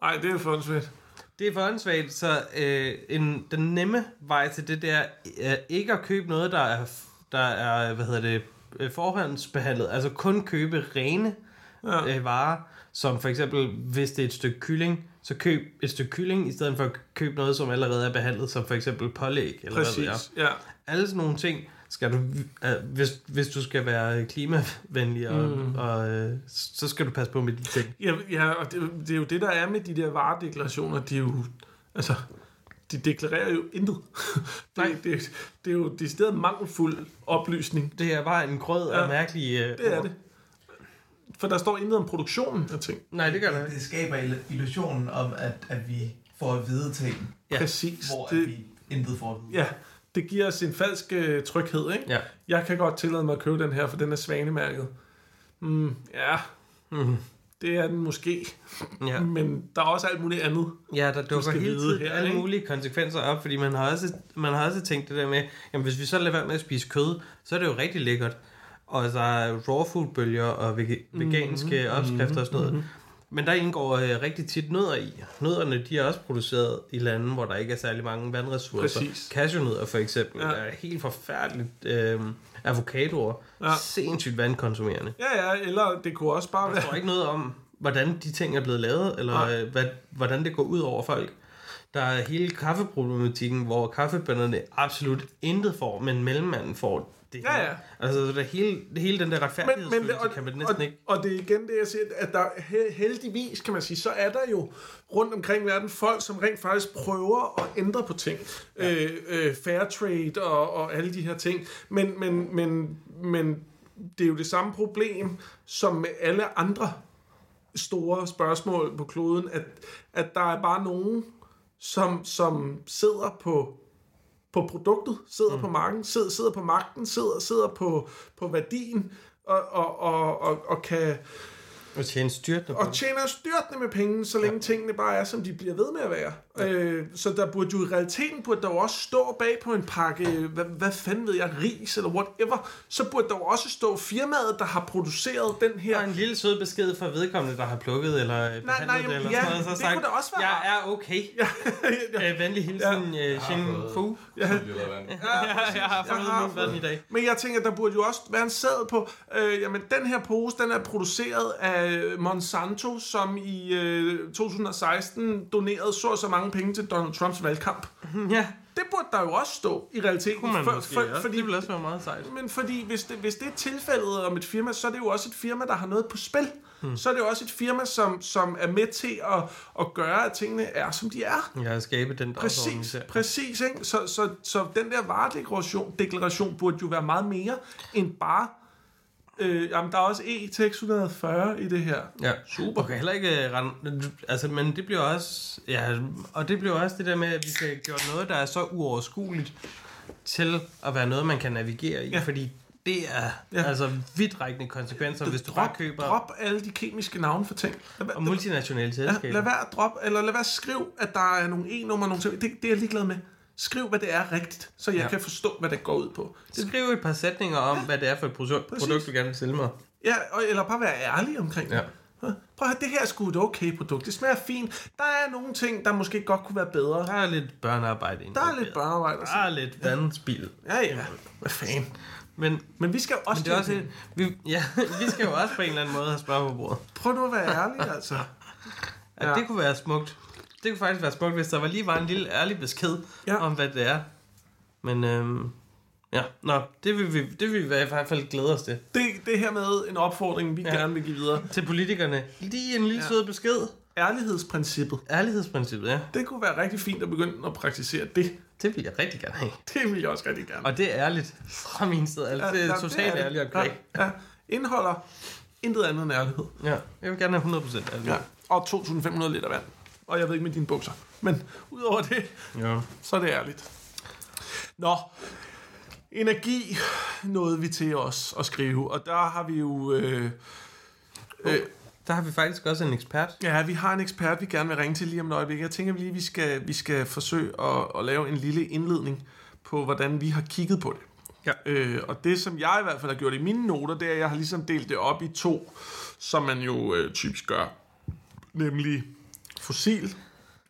Nej, det er for fedt. Det er for åndssvagt, så øh, en, den nemme vej til det der er ikke at købe noget, der er, der er hvad hedder det, øh, forhåndsbehandlet. Altså kun købe rene Ja. øh, varer, som for eksempel, hvis det er et stykke kylling, så køb et stykke kylling, i stedet for at købe noget, som allerede er behandlet, som for eksempel pålæg, eller hvad det er. Præcis, ja. Alle sådan nogle ting skal du, øh, hvis, hvis du skal være klimavenlig, og, mm. og øh, så skal du passe på med de ting. Ja, ja og det, det er jo det, der er med de der varedeklarationer. De er jo, altså, de deklarerer jo intet. Nej. det, det, det er jo decideret mangelfuld oplysning. Det er bare en grød af Ja, mærkelige øh, Det er ord. det. For der står intet om produktionen af ting. Nej, det gør det ikke. Det skaber il- illusionen om, at, at vi får at vide ting, Ja. Præcis. hvor Det, at vi intet får at vide. ja, det giver os en falsk øh, tryghed, ikke? Ja. Jeg kan godt tillade mig at købe den her, for den er svanemærket. Mm, ja, Mm. Det er den måske. Ja. Men der er også alt muligt andet. Ja, der dukker skal hele tiden her, alle ikke? mulige konsekvenser op, fordi man har, også, man har også tænkt det der med, jamen hvis vi så lader være med at spise kød, så er det jo rigtig lækkert. Og der er raw food bølger og Mhm. veganske mm-hmm. opskrifter og sådan noget. Mm-hmm. Men der indgår øh, rigtig tit nødder i. Nødderne, de er også produceret i lande, hvor der ikke er særlig mange vandressourcer. Præcis. Cashewnødder for eksempel Ja. ja. er helt forfærdeligt. Øh, avocadoer, Ja. ja. sindssygt vandkonsumerende. Ja, ja, eller det kunne også bare Der være... står ikke noget om, hvordan de ting er blevet lavet, eller Nej. øh, hvad, hvordan det går ud over folk. Der er hele kaffeproblematikken, hvor kaffebønderne absolut intet får, men mellemmanden får det Ja, hele. ja. Altså, det hele, det hele den der Men, men, retfærdighedsfølelse og, kan man næsten og, ikke... og det er igen det, jeg siger, at der he- heldigvis, kan man sige, så er der jo rundt omkring i verden folk, som rent faktisk prøver at ændre på ting. Ja. Øh, øh, fair trade og, og alle de her ting. Men, men, men, men det er jo det samme problem, som med alle andre store spørgsmål på kloden, at, at der er bare nogen, som, som sidder på på produktet, sidder mm. på marken, sidder, sidder på magten, sidder, sidder på, på værdien, og, og, og, og, og kan Og tjene styrtende på og det. tjener styrtende med penge, så længe ja. tingene bare er, som de bliver ved med at være. Ja. Øh, så der burde jo i realiteten burde der jo også stå bag på en pakke, hvad, hvad fanden ved jeg, ris eller whatever, så burde der jo også stå firmaet, der har produceret den her... Og en lille sød besked fra vedkommende, der har plukket eller øh, behandlet nej, det, eller ja, sådan noget, så det sagt, kunne da også være jeg rart." er okay. Ja, Øh, venlig hilsen, ja. Shin Fu. ja, Ja, jeg har fundet har min vand i dag. Men jeg tænker, der burde jo også være en sæd på, øh, jamen den her pose, den er produceret af Monsanto, som i øh, 2016 donerede så og så mange penge til Donald Trumps valgkamp. Ja, Det burde der jo også stå i realiteten. kunne man For- måske for- også. fordi, Det ville også være meget sejt. men fordi hvis det, hvis det er tilfældet om et firma, så er det jo også et firma, der har noget på spil. Hmm. Så er det jo også et firma, som, som er med til at, at gøre, at tingene er, som de er. Jeg har skabet den Præcis, præcis. Ikke? Så, så, så den der varedeklaration deklaration burde jo være meget mere end bare... Øh, jamen, der er også E-tekst 140 i det her. Ja, Super. Du kan heller ikke rende, altså, men det bliver også, ja, og det bliver også det der med, at vi skal have gjort noget, der er så uoverskueligt til at være noget, man kan navigere i, Ja. ja. fordi det er Ja. ja. altså vidtrækkende konsekvenser, hvis du bare drop, køber drop alle de kemiske navne for ting. Lad, og multinationale ja, selskaber. lad være at drop, eller lad være at skrive, at der er nogle e-nummer, nogle ting. Det, det er jeg ligeglad med. Skriv, hvad det er rigtigt, så jeg ja. Ja. kan forstå, hvad det går ud på. Det, Skriv et par sætninger om, hvad det er for et produkt, Præcis. produkt du gerne vil sælge mig. ja, og, eller bare være ærlig omkring det. Ja. Prøv at det her er sgu et okay produkt. Det smager fint. Der er nogle ting, der måske godt kunne være bedre. Der er lidt børnearbejde Der er lidt børnearbejde. Der er lidt vandspil. Ja, ja. Hvad fanden? Men, Men vi skal jo også... men det er også, et, vi, ja, vi skal jo også på en eller anden måde have spørg på bordet. Prøv nu at være ærlig, altså. Ja. Ja. Det kunne være smukt. Det kunne faktisk være smukt, hvis der var lige var en lille ærlig besked Ja. ja. om, hvad det er. Men øhm, ja, nå, det vil, vi, det vil vi i hvert fald glæde os til. Det, det her med en opfordring, vi ja. Ja. gerne vil give videre. Til politikerne. Lige en lille Ja. ja. sød besked. Ærlighedsprincippet. Ærlighedsprincippet, ja. Det kunne være rigtig fint at begynde at praktisere det. Det vil jeg rigtig gerne have. Det vil jeg også rigtig gerne. Og det er ærligt fra min side. Altså, det er ja, totalt det. ærligt og korrekt. Ja, ja. Indeholder intet andet end ærlighed. Ja. Jeg vil gerne have 100% ærligt. Ja. Og 2.500 liter vand. Og jeg ved ikke med dine bukser. Men udover det, ja. så er det ærligt. Nå, energi nåede vi til os at skrive, og der har vi jo... Øh, øh, Der har vi faktisk også en ekspert. ja, vi har en ekspert, vi gerne vil ringe til lige om et øjeblik. Jeg tænker lige, vi skal, vi skal forsøge at, at lave en lille indledning på, hvordan vi har kigget på det. Ja. Øh, og det, som jeg i hvert fald har gjort i mine noter, det er, at jeg har ligesom delt det op i to, som man jo øh, typisk gør. Nemlig fossil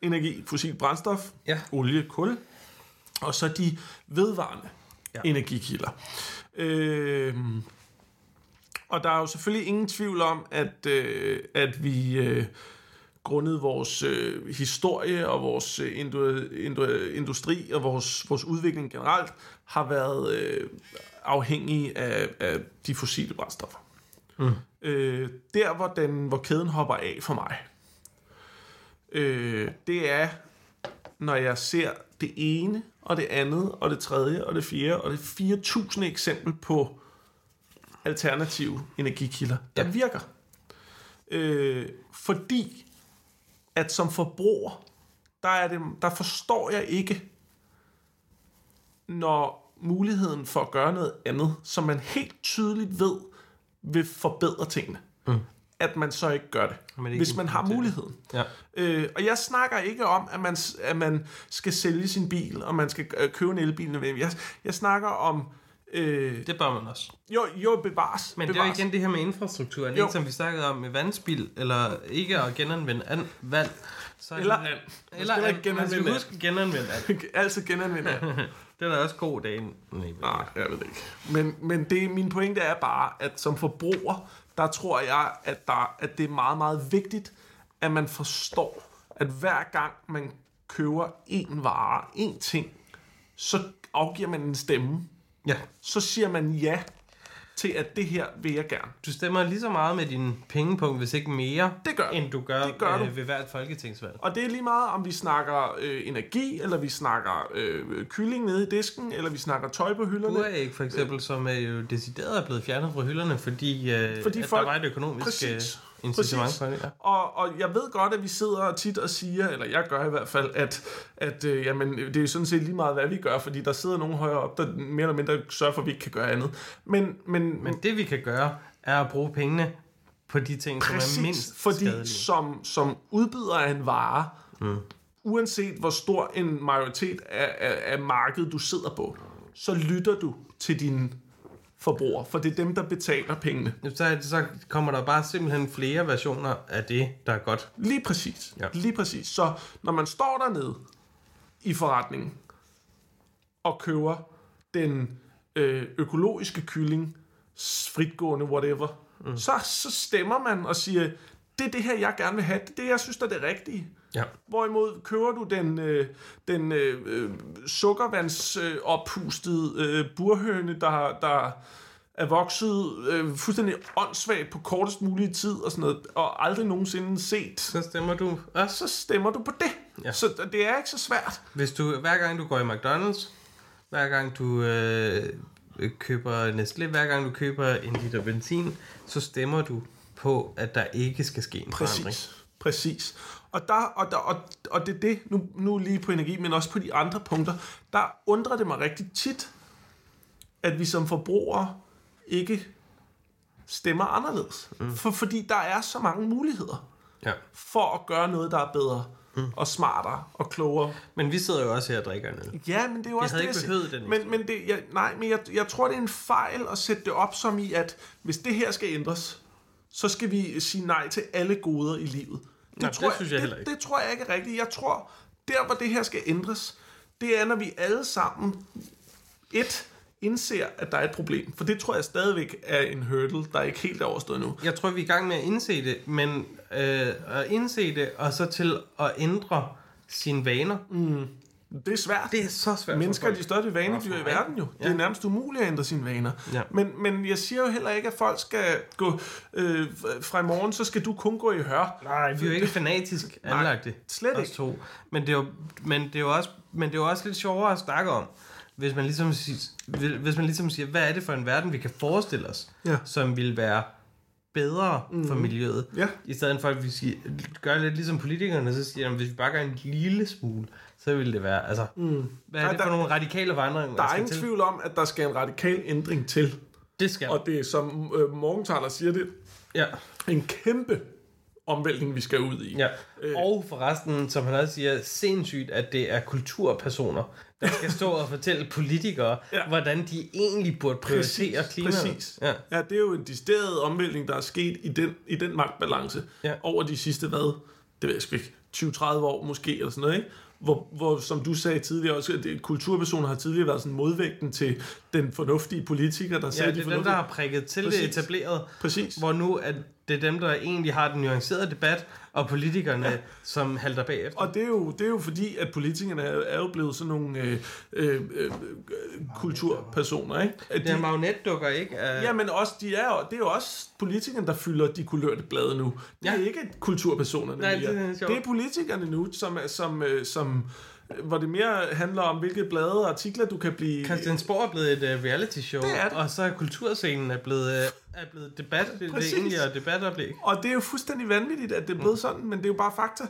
energi, fossil brændstof, Ja. olie, kul, og så de vedvarende ja. Energikilder. Øh, og der er jo selvfølgelig ingen tvivl om, at, øh, at vi øh, grundet vores øh, historie og vores øh, indu, indu, industri og vores, vores udvikling generelt, har været øh, afhængige af, af de fossile brændstoffer. Mm. Øh, der, hvor, den, hvor kæden hopper af for mig, øh, det er, når jeg ser det ene, og det andet, og det tredje, og det fjerde, og det 4.000 eksempel på alternative energikilder, der ja. Virker. Øh, fordi at som forbruger, der, er det, der forstår jeg ikke, når muligheden for at gøre noget andet, som man helt tydeligt ved, vil forbedre tingene. Mm. At man så ikke gør det, Man ikke hvis man har muligheden. Ja. Øh, og jeg snakker ikke om, at man, at man skal sælge sin bil, og man skal øh, købe en elbil. Jeg, jeg snakker om... Øh, Det bør man også. jo, jo, bevares. Men det er jo bevares. igen det her med infrastrukturen, Jo. ikke, som vi snakkede om med vandspil, eller ikke at genanvende an- vand. Så er Eller. Man Eller and. ikke Man skal genanvende huske at genanvende genanvende. Det er også god dag. Nej, Nej, jeg ved ikke. Men, men det, min pointe er bare, at som forbruger, der tror jeg, at, der, at det er meget, meget vigtigt, at man forstår, at hver gang man køber en vare, en ting, så afgiver man en stemme. Ja, Så siger man ja til, at det her vil jeg gerne. du stemmer lige så meget med din pengepunkt, hvis ikke mere, Det gør end du gør, Det gør du. øh, ved hvert folketingsvalg. Og det er lige meget, om vi snakker øh, energi, eller vi snakker øh, kylling nede i disken, eller vi snakker tøj på hylderne. Buræg for eksempel, som er jo decideret er blevet fjernet fra hylderne, fordi, øh, Fordi at folk- der var et økonomisk Præcis. Incitament Præcis. for det. Ja. Og, og jeg ved godt, at vi sidder tit og siger, eller jeg gør i hvert fald, at, at øh, jamen, det er sådan set lige meget, hvad vi gør, fordi der sidder nogen højere op, der mere eller mindre sørger for, at vi ikke kan gøre andet. Men, men, Men det vi kan gøre, er at bruge pengene på de ting, som er præcis, mindst fordi skadelige. som, som udbyder af en vare, mm. uanset hvor stor en majoritet af, af, af markedet du sidder på, så lytter du til dine forbrugere, for det er dem, der betaler pengene. Så, så kommer der bare simpelthen flere versioner af det, der er godt. Lige præcis. Ja. Lige præcis. Så når man står dernede i forretningen og køber den øh, økologiske kylling, fritgående, whatever, mm. så, så stemmer man og siger, det er det her, jeg gerne vil have. Det er det, jeg synes, der er det rigtige. Ja. Hvorimod køber du den, øh, den øh, øh, sukkervands øh, burhøne, der, der er vokset øh, fuldstændig åndssvagt på kortest mulige tid og sådan noget, og aldrig nogensinde set, Så stemmer du også. så stemmer du på det. Ja. Ja. Så det er ikke så svært. Hvis du, hver gang du går i McDonald's, hver gang du øh, køber Nestlé, hver gang du køber en liter benzin, så stemmer du på, at der ikke skal ske en forandring. Præcis. Og, der, og, der, og, og det er det, nu, nu lige på energi, men også på de andre punkter, der undrer det mig rigtig tit, at vi som forbrugere ikke stemmer anderledes. Mm. For, fordi der er så mange muligheder Ja. for at gøre noget, der er bedre mm. og smartere og klogere. Men vi sidder jo også her og drikker en øl. Ja, men det er jo også havde det, ikke jeg behøvet den Men, men det, jeg, nej, men jeg, jeg tror, det er en fejl at sætte det op som i, at hvis det her skal ændres, så skal vi sige nej til alle goder i livet. Det, Nej, det tror synes jeg ikke. Det, det tror jeg ikke er rigtigt. Jeg tror, der hvor det her skal ændres, det er, når vi alle sammen et indser, at der er et problem. For det tror jeg stadigvæk er en hurdle, der ikke helt er overstået nu. Jeg tror, vi er i gang med at indse det, men øh, at indse det, og så til at ændre sine vaner, mm. Det er svært. det er så svært. Mennesker er de største vanedyr i verden jo. Det er Ja. nærmest umuligt at ændre sine vaner. Ja. Men, men jeg siger jo heller ikke, at folk skal gå øh, fra i morgen, så skal du kun gå i hør. Nej, vi er jo ikke fanatisk anlagte. slet os ikke. To. Men, det er jo, men, det er jo også, men det er jo også lidt sjovere at snakke om, hvis man ligesom, siger- hvis man ligesom siger, hvad er det for en verden, vi kan forestille os, Ja. som vil være bedre mm. for miljøet. Ja. I stedet for, at vi siger, gør lidt ligesom politikerne, så siger de, hvis vi bare gør en lille smule, så vil det være, altså, mm. hvad er Nej, det for der- nogle radikale vandringer, Der er skal ingen til? tvivl om, at der skal en radikal ændring til. Det skal Og det er, som øh, Morgenthaler siger det, Ja. en kæmpe omvæltning, vi skal ud i. Ja. Øh. Og forresten, som han også siger, sindssygt, at det er kulturpersoner, der skal stå og fortælle politikere, ja. Hvordan de egentlig burde prioritere Præcis, klimaet. præcis. Ja. ja, det er jo en decideret omvæltning, der er sket i den, i den magtbalance Ja. over de sidste, hvad, det ved jeg sgu ikke, 20-30 år måske, eller sådan noget, ikke? Hvor, hvor, som du sagde tidligere også, at kulturpersoner har tidligere været sådan modvægten til den fornuftige politiker, der Ja, sagde det de er dem, fornuftige... der har prikket til Præcis. det etableret, Præcis. hvor nu at det er dem, der egentlig har den nuancerede debat, og politikerne, ja. som halter bagefter. Og det er, jo, det er jo fordi, at politikerne er, jo blevet sådan nogle øh, øh, øh, kulturpersoner, ikke? At det er marionetdukker, ikke? Ja, men også, de er, det er jo også politikerne, der fylder de kulørte blade nu. Det er Ja. ikke kulturpersonerne Nej, mere. det er det er politikerne nu, som, som, øh, som, hvor det mere handler om, hvilke blade og artikler du kan blive... Christiansborg er blevet et uh, reality show, Det er det. og så er kulturscenen er blevet, uh, er blevet debat, det, det Præcis. er egentlig er debatoplæg. Og det er jo fuldstændig vanvittigt, at det er blevet sådan, men det er jo bare fakta.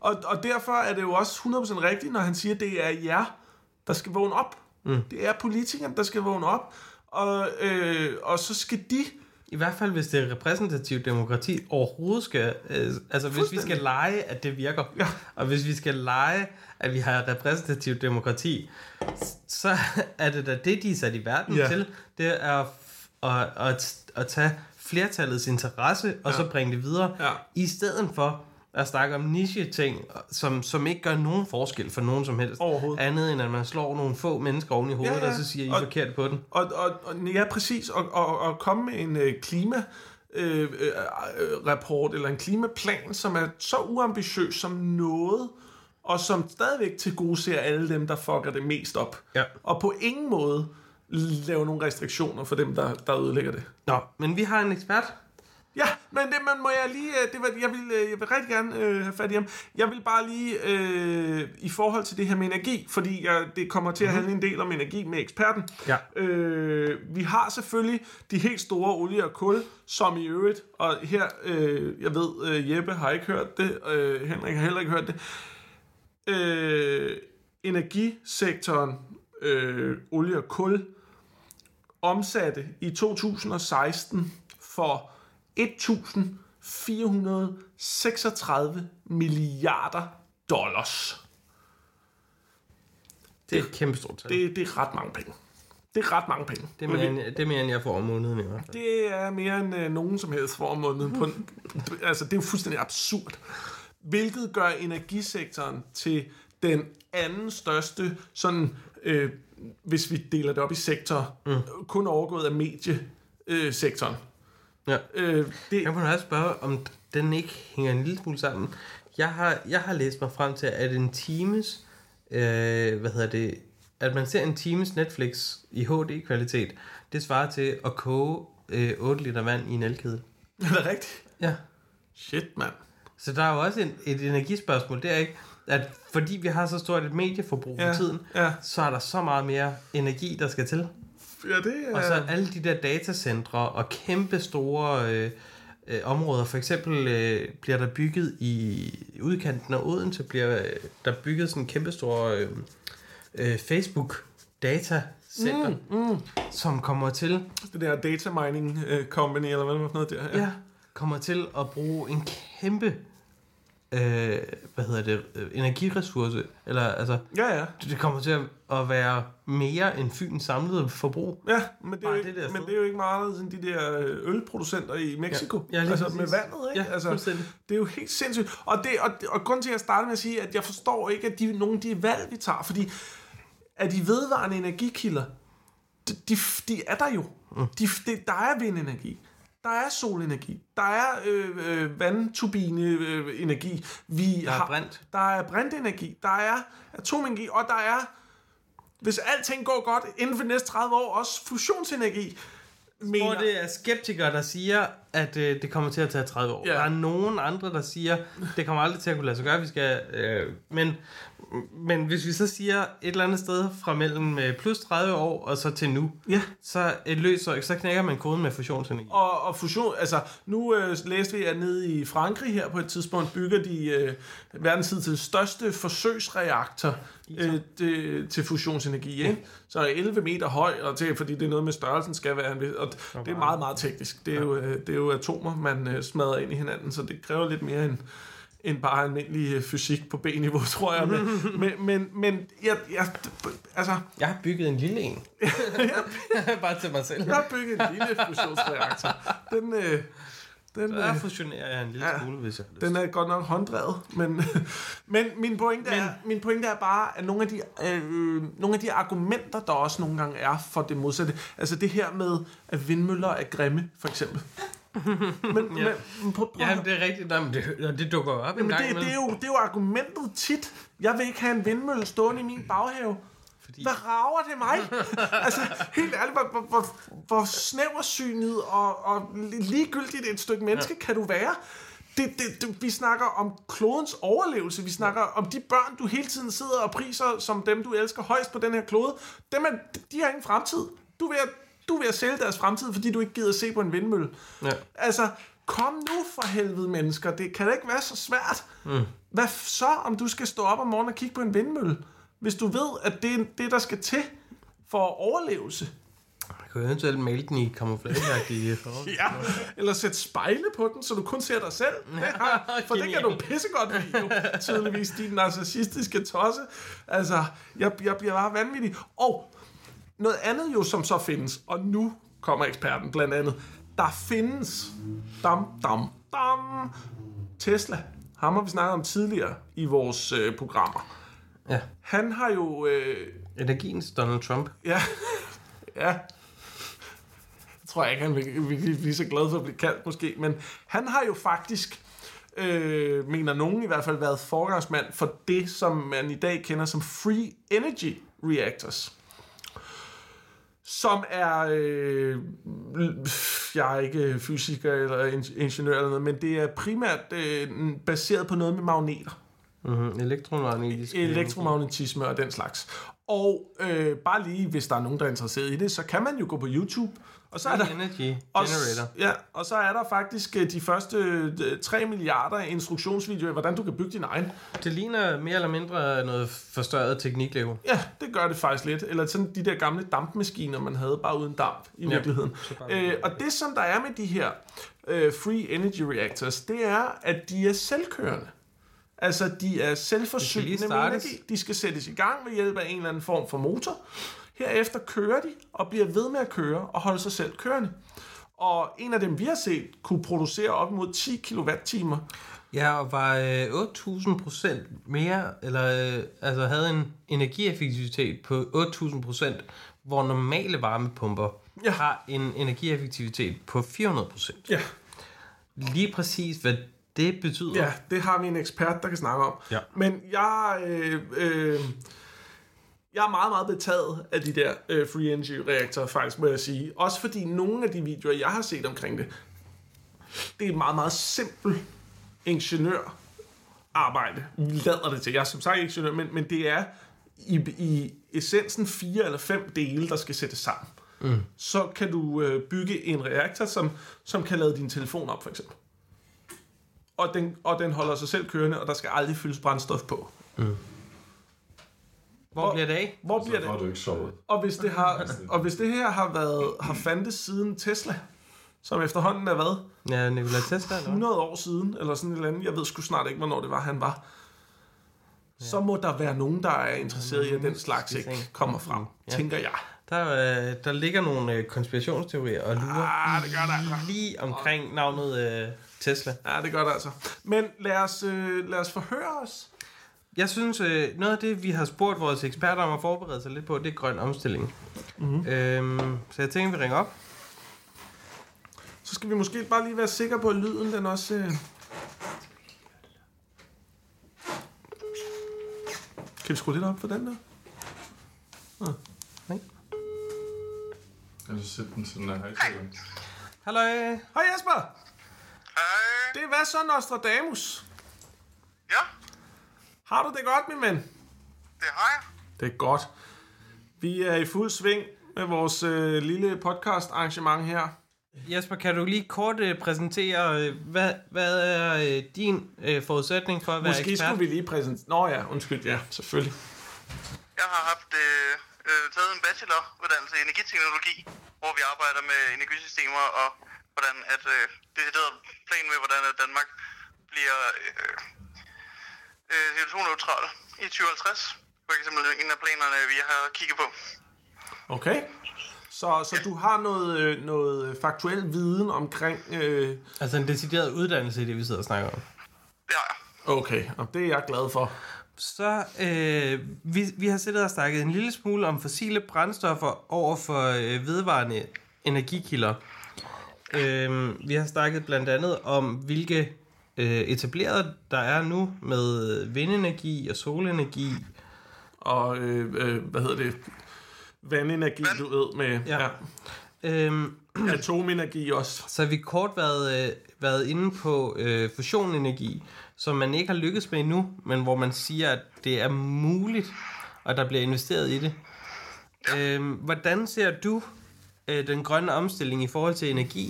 Og, og derfor er det jo også 100% rigtigt, når han siger, at det er jer, der skal vågne op. Mm. Det er politikerne, der skal vågne op. Og, øh, og så skal de I hvert fald, hvis det er repræsentativt demokrati overhovedet skal... Øh, altså, hvis vi skal lege, at det virker, Ja. og hvis vi skal lege, at vi har repræsentativt demokrati, så er det da det, de er sat i verden Ja. til. Det er f- at, at, at tage flertallets interesse, og Ja. så bringe det videre, Ja. i stedet for at snakke om niche-ting, som, som ikke gør nogen forskel for nogen som helst. Overhovedet. Andet end, at man slår nogle få mennesker oven i hovedet, Ja, ja, og så siger, I Og- forkert på den. Og, og, og ja, præcis. Og, og, og komme med en øh, klima øh, øh, rapport eller en klimaplan, som er så uambitiøs som noget, og som stadigvæk til gode ser alle dem, der fucker det mest op. Ja. Og på ingen måde lave nogle restriktioner for dem, der, der ødelægger det. Nå, men vi har en ekspert. Ja, men det man må jeg lige, øh, det var, jeg, vil, øh, jeg vil rigtig gerne øh, have fat i ham. Jeg vil bare lige, øh, i forhold til det her med energi, fordi jeg, det kommer til at handle en del om energi med eksperten. Ja. Øh, vi har selvfølgelig de helt store olie og kul, som i øvrigt, og her, øh, jeg ved, øh, Jeppe har ikke hørt det, øh, Henrik har heller ikke hørt det, øh, energisektoren, øh, olie og kul, omsatte i 2016 for 1.436 milliarder dollars. Det er et kæmpe stort tal. Det, Det, er ret mange penge. Det er ret mange penge. det, er mere, end, det er mere, end jeg får om måneden i hvert fald. Det er mere end øh, nogen som helst for om måneden. På en, altså, det er jo fuldstændig absurd. Hvilket gør energisektoren til den anden største, sådan, øh, hvis vi deler det op i sektorer, mm. kun overgået af mediesektoren. Ja. øh, det, Jeg må også spørge, om den ikke hænger en lille smule sammen. Jeg har, jeg har læst mig frem til, at en times, øh, hvad hedder det, at man ser en times Netflix i HD-kvalitet, det svarer til at koge øh, 8 liter vand i en elkedel. er det rigtigt? Ja. Shit, mand. Så der er jo også en, et energispørgsmål, det er ikke, at fordi vi har så stort et medieforbrug Ja, for tiden, ja. så er der så meget mere energi, der skal til. Ja, det er... Og så alle de der datacentre og kæmpe store øh, øh, områder. For eksempel øh, bliver der bygget i udkanten af Odense, bliver øh, der bygget sådan en kæmpe stor øh, øh, Facebook datacenter, mm, mm. som kommer til det der data mining øh, company, eller hvad det var for noget der. ja. kommer til at bruge en kæmpe øh, hvad hedder det, øh, energiressource, eller altså, Ja, ja. det kommer til at, at være mere end Fyns samlede forbrug. Ja, men det, er jo, det ikke, der men det er jo ikke meget sådan de der øh, ølproducenter i Mexico. Ja, ja, altså præcis. med vandet, ikke? Ja, altså, det er jo helt sindssygt. Og, det, og, og grund til, at jeg starter med at sige, at jeg forstår ikke, at de, nogle af de valg, vi tager, fordi at de vedvarende energikilder, de, de, de er der jo. Mm. De, de, der er vindenergi. Der er solenergi. Der er øh, øh, vandturbine-energi. Øh, energi. vi Der er har, brint. Der er brintenergi. Der er atomenergi. Og der er, hvis alting går godt, inden for de næste 30 år, også fusionsenergi. Hvor Mener, det er skeptikere, der siger, at øh, det kommer til at tage 30 år. Ja. Ja. Der er nogen andre, der siger, det kommer aldrig til at kunne lade sig gøre, vi skal... Øh, men, men hvis vi så siger et eller andet sted fra mellem øh, plus 30 år og så til nu, Ja. så, øh, løser, så knækker man koden med fusionsenergi. Og, og fusion, altså nu øh, læste vi, at nede i Frankrig her på et tidspunkt bygger de øh, verdens til største forsøgsreaktor øh, det, til fusionsenergi. Ikke? Så er 11 meter høj, og til, fordi det er noget med størrelsen skal være, og det er meget, meget teknisk. Det er, jo, øh, det er jo atomer, man øh, smadrer ind i hinanden, så det kræver lidt mere end, end bare almindelig øh, fysik på B-niveau, tror jeg. Men, men, men, men jeg, jeg, altså, Jeg har bygget en lille en. Bare til mig selv. jeg har bygget en lille fusionsreaktor. Den, øh, den, Der øh, fusionerer jeg en lille Ja. smule, hvis jeg har lyst. Den er godt nok hånddrevet, men, men min, pointe men, er, min pointe er bare, at nogle af, de, øh, nogle af de argumenter, der også nogle gange er for det modsatte, altså det her med, at vindmøller er grimme, for eksempel. Men, ja. men prøv, prøv, Ja, det er rigtigt. Men det, det dukker jo op en men gang det, det, er jo, det er jo argumentet tit. Jeg vil ikke have en vindmølle stående i min baghave. Fordi- Hvad rager det mig? altså, helt ærligt, hvor, hvor, hvor, hvor snæversynet og, og ligegyldigt et stykke menneske ja. kan du være? Det, det, det, vi snakker om klodens overlevelse. Vi snakker om de børn, du hele tiden sidder og priser som dem, du elsker højst på den her klode. Dem er, de har ingen fremtid. Du er ved at, du er ved at sælge deres fremtid, fordi du ikke gider se på en vindmølle. Ja. Altså, kom nu for helvede, mennesker. Det kan da ikke være så svært. Mm. Hvad så, om du skal stå op om morgenen og kigge på en vindmølle? Hvis du ved, at det er det, der skal til for overlevelse. Kan jo eventuelt male den i camouflageagtige farver. Ja, eller sætte spejle på den, så du kun ser dig selv. Det har, for det kan du pissegodt lide, jo, tydeligvis, din narcissistiske tosse. Altså, jeg, jeg bliver bare vanvittig. Og noget andet jo, som så findes, og nu kommer eksperten blandt andet, der findes, dam, dam, dam, Tesla. Ham har vi snakket om tidligere i vores øh, programmer. Ja. Han har jo... Øh, Energiens Donald Trump. Ja. ja. Jeg tror ikke, han vil, vil blive så glad for at blive kaldt, måske. Men han har jo faktisk, øh, mener nogen i hvert fald, været forgangsmand for det, som man i dag kender som Free Energy Reactors. Som er, øh, jeg er ikke fysiker eller ingeniør eller noget, men det er primært øh, baseret på noget med magneter Mm-hmm. Elektromagnetisk. elektromagnetisme og den slags. Og øh, bare lige, hvis der er nogen, der er interesseret i det, så kan man jo gå på YouTube. Og så er der, Energy og, Generator. ja, og så er der faktisk øh, de første øh, 3 milliarder instruktionsvideoer, hvordan du kan bygge din egen. Det ligner mere eller mindre noget forstørret tekniklego. Ja, det gør det faktisk lidt. Eller sådan de der gamle dampmaskiner, man havde, bare uden damp i Ja, virkeligheden. Øh, og det, som der er med de her øh, free energy reactors, det er, at de er selvkørende. Altså, de er selvforsynende med energi. De skal sættes i gang ved hjælp af en eller anden form for motor. Herefter kører de og bliver ved med at køre og holde sig selv kørende. Og en af dem, vi har set, kunne producere op mod 10 kWh. Ja, og var øh, 8.000 procent mere, eller øh, altså havde en energieffektivitet på 8.000 procent, hvor normale varmepumper Ja. har en energieffektivitet på 400 procent. Ja. Lige præcis, hvad det betyder. Ja, det har vi en ekspert, der kan snakke om. Ja. Men jeg, øh, øh, jeg er meget, meget betaget af de der øh, free energy reaktorer, faktisk, må jeg sige. Også fordi nogle af de videoer, jeg har set omkring det, det er et meget, meget simpelt ingeniørarbejde. Lader det til. Jeg er som sagt ingeniør, men, men det er i, i essensen fire eller fem dele, der skal sættes sammen. Mm. Så kan du øh, bygge en reaktor, som, som kan lade din telefon op, for eksempel og den, og den holder sig selv kørende, og der skal aldrig fyldes brændstof på. Hvor bliver det af? Hvor bliver det? du ikke sovet. Og hvis det, har, og hvis det her har været har fandtes siden Tesla, som efterhånden er hvad? Ja, Nikola Tesla, eller hvad? 100 år siden, eller sådan et eller andet. Jeg ved sgu snart ikke, hvornår det var, han var. Så må der være nogen, der er interesseret i, at den slags ikke kommer frem, Ja. tænker jeg. Der, øh, der ligger nogle øh, konspirationsteorier og lurer Ah, det gør der lige omkring navnet øh, Tesla. Ja, det gør det altså. Men lad os, øh, lad os forhøre os. Jeg synes, øh, noget af det, vi har spurgt vores eksperter om at forberede sig lidt på, det er grøn omstilling. Mm-hmm. Øhm, så jeg tænker, vi ringer op. Så skal vi måske bare lige være sikre på, at lyden den også... Øh... Kan vi skrue lidt op for den der? Jeg så sætte den sådan der højtaler. Hallo. Hej Jesper! Det er hvad så Nostradamus? Ja, Har du det godt, min ven? det har jeg. Det er godt. Vi er i fuld sving med vores øh, lille podcast arrangement her. Jesper, kan du lige kort øh, præsentere, øh, hvad, hvad er øh, din øh, forudsætning for at være Måske ekspert? skulle vi lige præsentere... Nå ja, undskyld, ja, selvfølgelig. Jeg har haft øh, øh, taget en bacheloruddannelse i energiteknologi, hvor vi arbejder med energisystemer og hvordan at øh, det hedder plan med, hvordan at Danmark bliver øh, øh, CO2-neutral i 2050. For eksempel en af planerne, vi har kigget på. Okay. Så, så du har noget, øh, noget faktuel viden omkring... Øh... Altså en decideret uddannelse i det, vi sidder og snakker om. Jeg. Okay, og det er jeg glad for. Så øh, vi, vi har siddet og snakket en lille smule om fossile brændstoffer over for øh, vedvarende energikilder. Øh, vi har snakket blandt andet om, hvilke øh, etablerede der er nu med vindenergi og solenergi. Og, øh, øh, hvad hedder det? Vandenergi, du ved, med Ja. ja. Øh, Ja. atomenergi også. så har vi kort været, øh, været inde på øh, fusionenergi, som man ikke har lykkes med endnu, men hvor man siger, at det er muligt, og der bliver investeret i det. Øh, hvordan ser du øh, den grønne omstilling i forhold til energi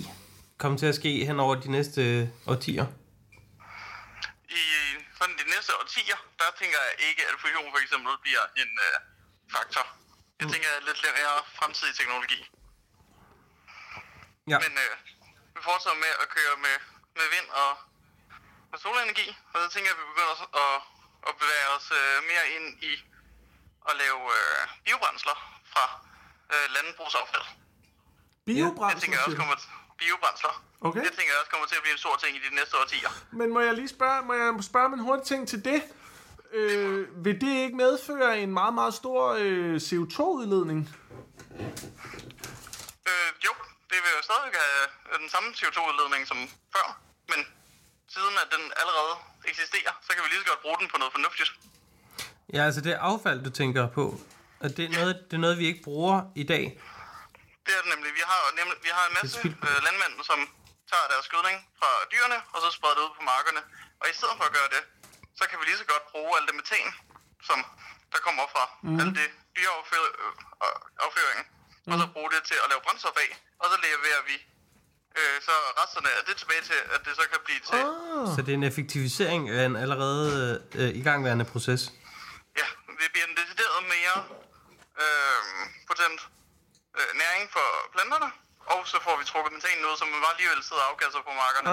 komme til at ske hen over de næste øh, årtier? I sådan de næste årtier, der tænker jeg ikke, at fusion for eksempel bliver en øh, faktor. Jeg tænker at lidt længere fremtidig teknologi. Ja. Men øh, vi fortsætter med at køre med, med vind og med solenergi, og så tænker jeg, at vi begynder at, at bevæge os øh, mere ind i at lave øh, biobrændsler fra øh, landbrugsaffald. Det Biobrændsel, tænker jeg også kommer biobrændsler. Okay. Det tænker jeg også kommer til at blive en stor ting i de næste årtier. Men må jeg lige spørge, må jeg spørge om en hurtig ting til det? Øh, vil det ikke medføre en meget, meget stor øh, CO2-udledning? Øh, jo, det vil jo stadig have den samme CO2-udledning som før, men siden at den allerede eksisterer, så kan vi lige så godt bruge den på noget fornuftigt. Ja, altså det affald, du tænker på, og det er noget, det er noget vi ikke bruger i dag. Det er det nemlig. Vi har, nemlig, vi har en masse øh, landmænd, som tager deres gødning fra dyrene, og så spreder det ud på markerne. Og i stedet for at gøre det, så kan vi lige så godt bruge alt det metan, som der kommer fra mm. alt det dyreafføring, mm. og så bruge det til at lave brændstof af. Og så leverer vi øh, så resterne af det tilbage til, at det så kan blive til... Ah. Så det er en effektivisering af en allerede øh, igangværende proces. Ja, det bliver en decideret mere øh, potent øh, næring for planterne, og så får vi trukket metanen ud, som man bare alligevel sidder og afkasser på markerne.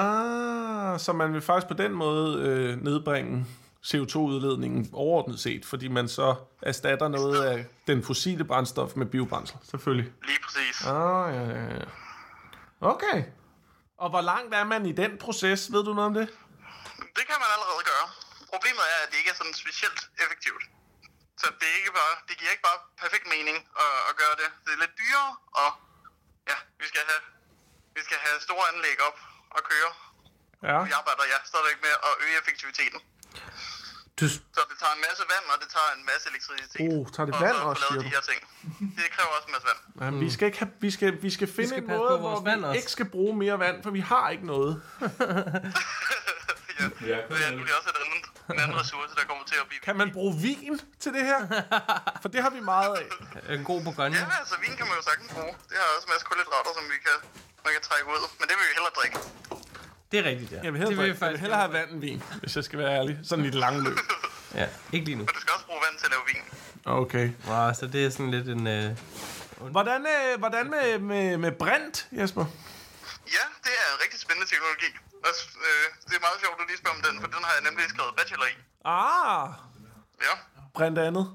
Ah, så man vil faktisk på den måde øh, nedbringe CO2-udledningen overordnet set, fordi man så erstatter noget af den fossile brændstof med biobrændsel, selvfølgelig. Lige præcis. Ah, ja, ja, ja. Okay. Og hvor langt er man i den proces? Ved du noget om det? Det kan man allerede gøre. Problemet er, at det ikke er sådan specielt effektivt. Så det, er ikke bare, det giver ikke bare perfekt mening at, at gøre det. Det er lidt dyrere, og ja, vi skal have, vi skal have store anlæg op og køre. Ja. Vi arbejder ja, stadigvæk med at øge effektiviteten. Du, Så det tager en masse vand, og det tager en masse elektricitet. Oh, tager det og vand også, lavet siger de her ting. Det kræver også en masse vand. Ja, vi skal ikke have, vi skal, vi skal finde skal en måde, på vores hvor vand vi også. ikke skal bruge mere vand, for vi har ikke noget. ja, Ja, det er nemlig også et andet, en anden ressource, der kommer til at blive... Kan man bruge vin til det her? For det har vi meget af. en god bourgogne. Ja, altså vin kan man jo sagtens bruge. Det har også en masse kulhydrater, som vi kan, man kan trække ud. Men det vil vi hellere drikke. Det er rigtigt, ja. Jeg vil det hellere, vil jeg vil hellere have vand end vin, hvis jeg skal være ærlig. Sådan i det lange løb. Ja, ikke lige nu. Og du skal også bruge vand til at lave vin. Okay. Wow, så det er sådan lidt en... Øh, Hvordan, øh, hvordan med, med, med brint, Jesper? Ja, det er en rigtig spændende teknologi. Også, øh, det er meget sjovt, at du lige spørger om den, for den har jeg nemlig skrevet bachelor i. Ah, Ja, brint andet.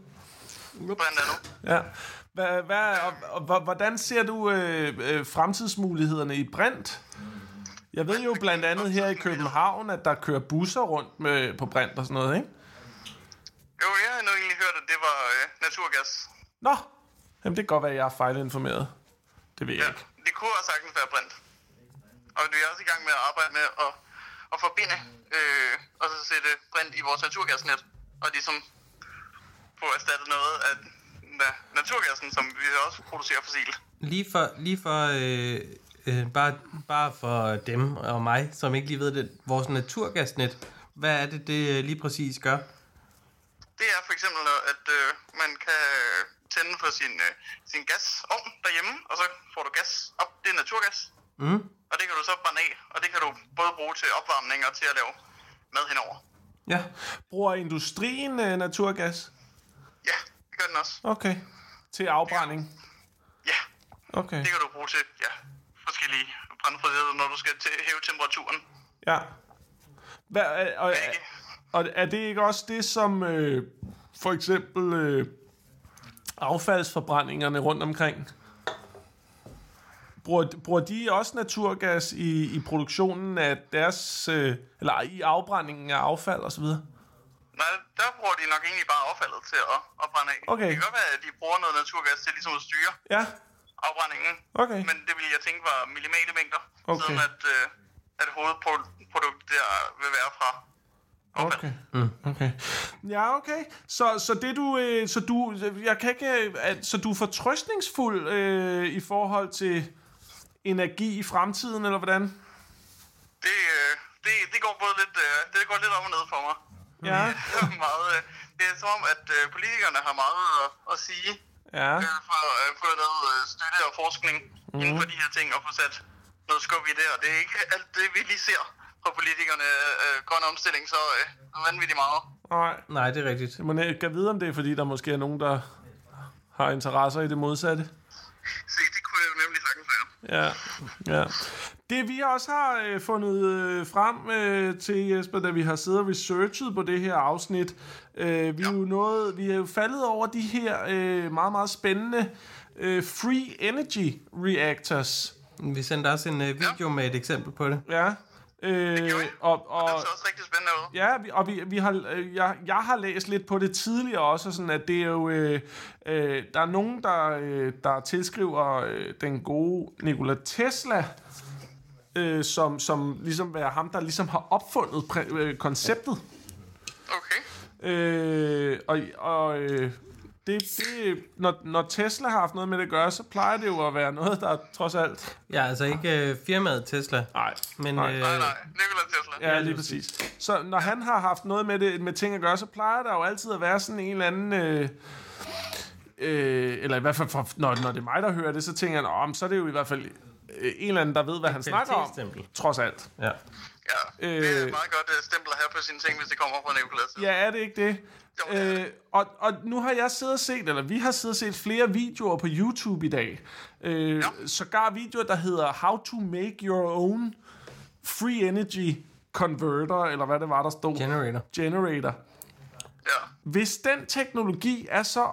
blandt andet. Ja. Hvad, hvad, og, og, og, hvordan ser du øh, øh, fremtidsmulighederne i brint? Jeg ved jo blandt andet her i København, at der kører busser rundt med, på brint og sådan noget, ikke? Jo, jeg har nu egentlig hørt, at det var øh, naturgas. Nå, jamen det kan godt være, at jeg er fejlinformeret. Det ved jeg Ja, ikke. det kunne også sagtens være brint. Og vi er også i gang med at arbejde med at, at forbinde øh, og så sætte brint i vores naturgasnet. Og ligesom få erstattet noget af naturgassen, som vi også producerer fossilt. lige for, lige for øh, øh, bare, bare for dem og mig, som ikke lige ved det, vores naturgasnet, hvad er det, det øh, lige præcis gør? Det er for eksempel, at øh, man kan tænde for sin, øh, sin gasovn derhjemme, og så får du gas op. Det er naturgas. Mm. Og det kan du så brænde af, og det kan du både bruge til opvarmning og til at lave mad henover. Ja, Bruger industrien øh, naturgas? Ja, det gør den også. Okay. Til afbrænding? Ja, Okay. det kan du bruge til ja, forskellige brændfriheder, når du skal til hæve temperaturen. Ja. Hvad, er, og, er, og er det ikke også det, som øh, for eksempel øh, affaldsforbrændingerne rundt omkring? Bruger, bruger de også naturgas i, i produktionen af deres, øh, eller i afbrændingen af affald osv.? Nej, der bruger de nok egentlig bare affaldet til at, at brænde af. Okay. Det kan godt være, at de bruger noget naturgas til ligesom at styre Ja, afbrændingen. Okay. Men det ville jeg tænke var minimale mængder. Okay. Siden at, øh, at hovedproduktet der vil være fra. Okay. Mm. okay. Ja, okay. Så, så det du, øh, så du, jeg kan ikke, øh, så du er fortrøstningsfuld øh, i forhold til energi i fremtiden, eller hvordan? Det, øh, det, det går både lidt, øh, det går lidt op og ned for mig. Ja. meget, øh, det er som om, at øh, politikerne har meget at, at sige Ja. øh, for at få øh, støtte og forskning mm. inden for de her ting og få sat noget skub i det. Og det er ikke alt det, vi lige ser fra politikerne. Øh, grøn omstilling, så øh, vanvittigt meget. Nej. nej, det er rigtigt. Jeg må næ- kan vide, om det er, fordi der måske er nogen, der har interesser i det modsatte. Se, det kunne det jo nemlig sagtens være. Ja, ja. Det vi også har øh, fundet øh, frem øh, til Jesper, da vi har siddet og researchet på det her afsnit, øh, vi, er jo noget, vi er jo faldet over de her øh, meget, meget spændende øh, free energy reactors. Vi sendte også en øh, video med et eksempel på det. Ja. Øh, gjorde I. og, og, Det ser også rigtig spændende ud. Ja, vi, og vi, vi har, øh, jeg, jeg har læst lidt på det tidligere også, sådan at det er jo, øh, øh, der er nogen, der, øh, der tilskriver øh, den gode Nikola Tesla, øh, som, som ligesom være ham, der ligesom har opfundet præ- øh, konceptet. Okay. Øh, og og øh, det, det, når, når Tesla har haft noget med det at gøre, så plejer det jo at være noget, der trods alt... Ja, altså ikke øh, firmaet Tesla, Nej, men Nej. øh, Nej, nej. Nikola Tesla. Ja, lige præcis. Så når han har haft noget med, det, med ting at gøre, så plejer der jo altid at være sådan en eller anden... Øh, øh, eller i hvert fald, for, når, når det er mig, der hører det, så tænker jeg, om så er det jo i hvert fald øh, en eller anden, der ved, hvad han snakker om. Trods alt. ja. Ja, det er Øh. et meget godt uh, stempel at have på sine ting, hvis det kommer fra Nikola Tesla. Ja, er det ikke det? Jo, det Øh, og, og nu har jeg siddet og set, eller vi har siddet og set flere videoer på YouTube i dag. Øh, ja. Sågar videoer, der hedder How to make your own free energy converter, eller hvad det var, der stod. Generator. Generator. Ja. Hvis den teknologi er så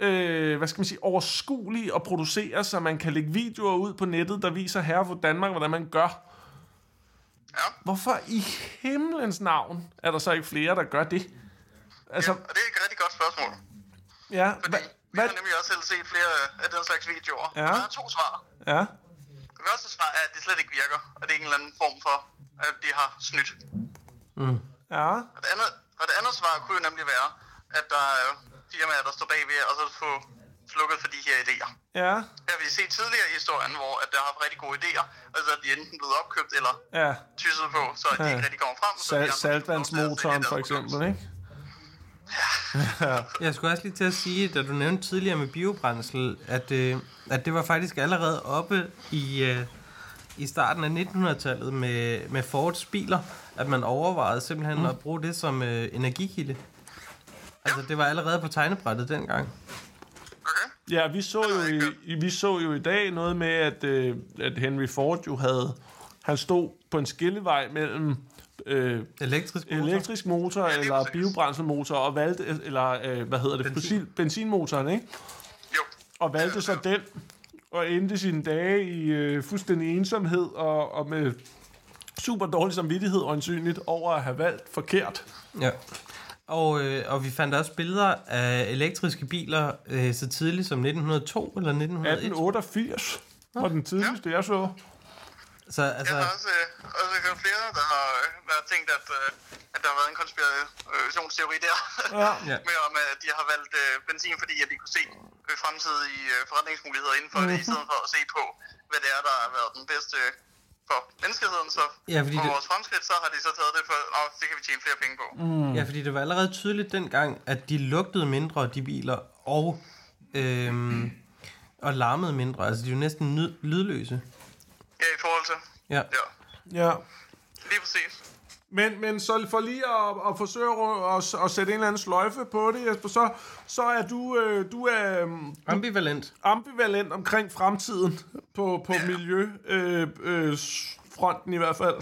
øh, hvad skal man sige, overskuelig at producere, så man kan lægge videoer ud på nettet, der viser her for Danmark, hvordan man gør. Ja. Hvorfor i himlens navn er der så ikke flere, der gør det? Altså, Og det er et rigtig godt spørgsmål. ja, Fordi hvad, vi har nemlig også selv set flere af den slags videoer. Ja. Og der er to svar. ja, Det første svar er, at det slet ikke virker. Og det er en eller anden form for, at de har snydt. ja, Og det andet, og det andet svar kunne jo nemlig være, at der er firmaer, der står bagved, og så få slukket for de her idéer. ja, Det har vi set tidligere i historien, hvor at der har haft rigtig gode idéer, og så er de enten blevet opkøbt eller ja. tysset på, så de Ja. ikke rigtig kommer frem. Så Sal- saltvandsmotoren for eksempel, ikke? Jeg skulle også lige til at sige, da du nævnte tidligere med biobrændsel, at, øh, at det var faktisk allerede oppe i, øh, i starten af 1900-tallet med, med Fords biler, at man overvejede simpelthen mm. at bruge det som øh, energikilde. Altså, det var allerede på tegnebrættet dengang. Okay. Ja, vi så jo i, vi så jo i dag noget med, at, øh, at Henry Ford jo havde... Han stod på en skillevej mellem øh, Elektrisk motor. elektrisk motor lige eller præcis. biobrænselmotor og valgte eller øh, hvad hedder det Benzin. Benzin. benzinmotoren, ikke? Jo. Og valgte Ja, så ja. den og endte sine dage i øh, fuldstændig ensomhed og, og med super dårlig samvittighed øjensynligt over at have valgt forkert. Ja. Og, øh, og vi fandt også billeder af elektriske biler øh, så tidligt som 1902 eller 1901. 1888 var den tidligste, jeg så. Så Jeg altså, har også, øh, også hørt flere, der har, øh, der har tænkt, at, øh, at der har været en konspirationsteori der. Ja. Ja. med om, at de har valgt øh, benzin, fordi at de kunne se øh, fremtidige øh, forretningsmuligheder inden for Mhm. det, i stedet for at se på, hvad det er, der har været den bedste for menneskeheden. Så Ja, fordi for det- vores fremskridt, så har de så taget det for, åh, det kan vi tjene flere penge på. Mm. Ja, fordi det var allerede tydeligt dengang, at de lugtede mindre, de biler, og, øhm, og larmede mindre. Altså, de er jo næsten lydløse. Ja, i forhold til. Ja. Ja, Ja. lige præcis. Men, men så for lige at, at forsøge at, at, at sætte en eller anden sløjfe på det, Jesper, så, så er du, øh, du er øhm, Ambivalent. ambivalent omkring fremtiden på, på Ja. miljøfronten øh, øh, fronten i hvert fald.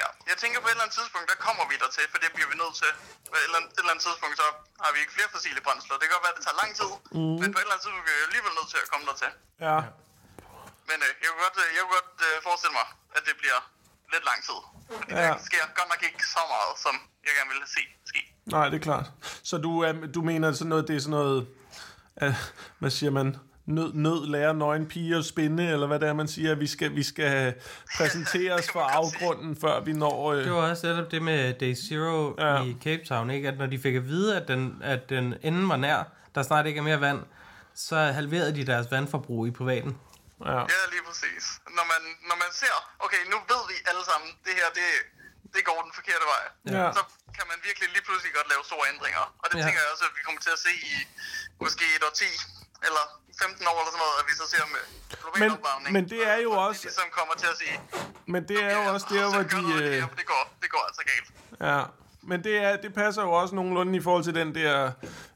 Ja, jeg tænker på et eller andet tidspunkt, der kommer vi der til, for det bliver vi nødt til. På et eller andet, et eller andet tidspunkt, så har vi ikke flere fossile brændsler. Det kan godt være, at det tager lang tid, mm. men på et eller andet tidspunkt er vi alligevel nødt til at komme der til. Ja. Men øh, jeg kunne godt, øh, jeg kunne godt øh, forestille mig, at det bliver lidt lang tid. Fordi Ja. der sker godt nok ikke så meget, som jeg gerne ville se ske. Nej, det er klart. Så du, er, du mener sådan noget, det er sådan noget, uh, hvad siger man, nød, nød lærer nøgen piger at spinde, eller hvad det er, man siger, vi skal, vi skal præsentere os Det for afgrunden, før vi når... Øh, Det var også netop det med Day Zero ja. i Cape Town, ikke? At når de fik at vide, at den, at den enden var nær, der snart ikke er mere vand, så halverede de deres vandforbrug i privaten. Ja. Ja, lige præcis. Når man, når man ser, okay, nu ved vi alle sammen, det her, det, det går den forkerte vej. Ja. Så kan man virkelig lige pludselig godt lave store ændringer. Og det Ja. tænker jeg også, at vi kommer til at se i måske et år 10 eller 15 år eller sådan noget, at vi så ser med Men- men det er jo Og også- De ligesom kommer til at sige, Men det er jo også der, "Åh, så hvor de... noget det Øh, her, for det går, det går altså galt. ja. Men det, er, det passer jo også nogenlunde i forhold til den der,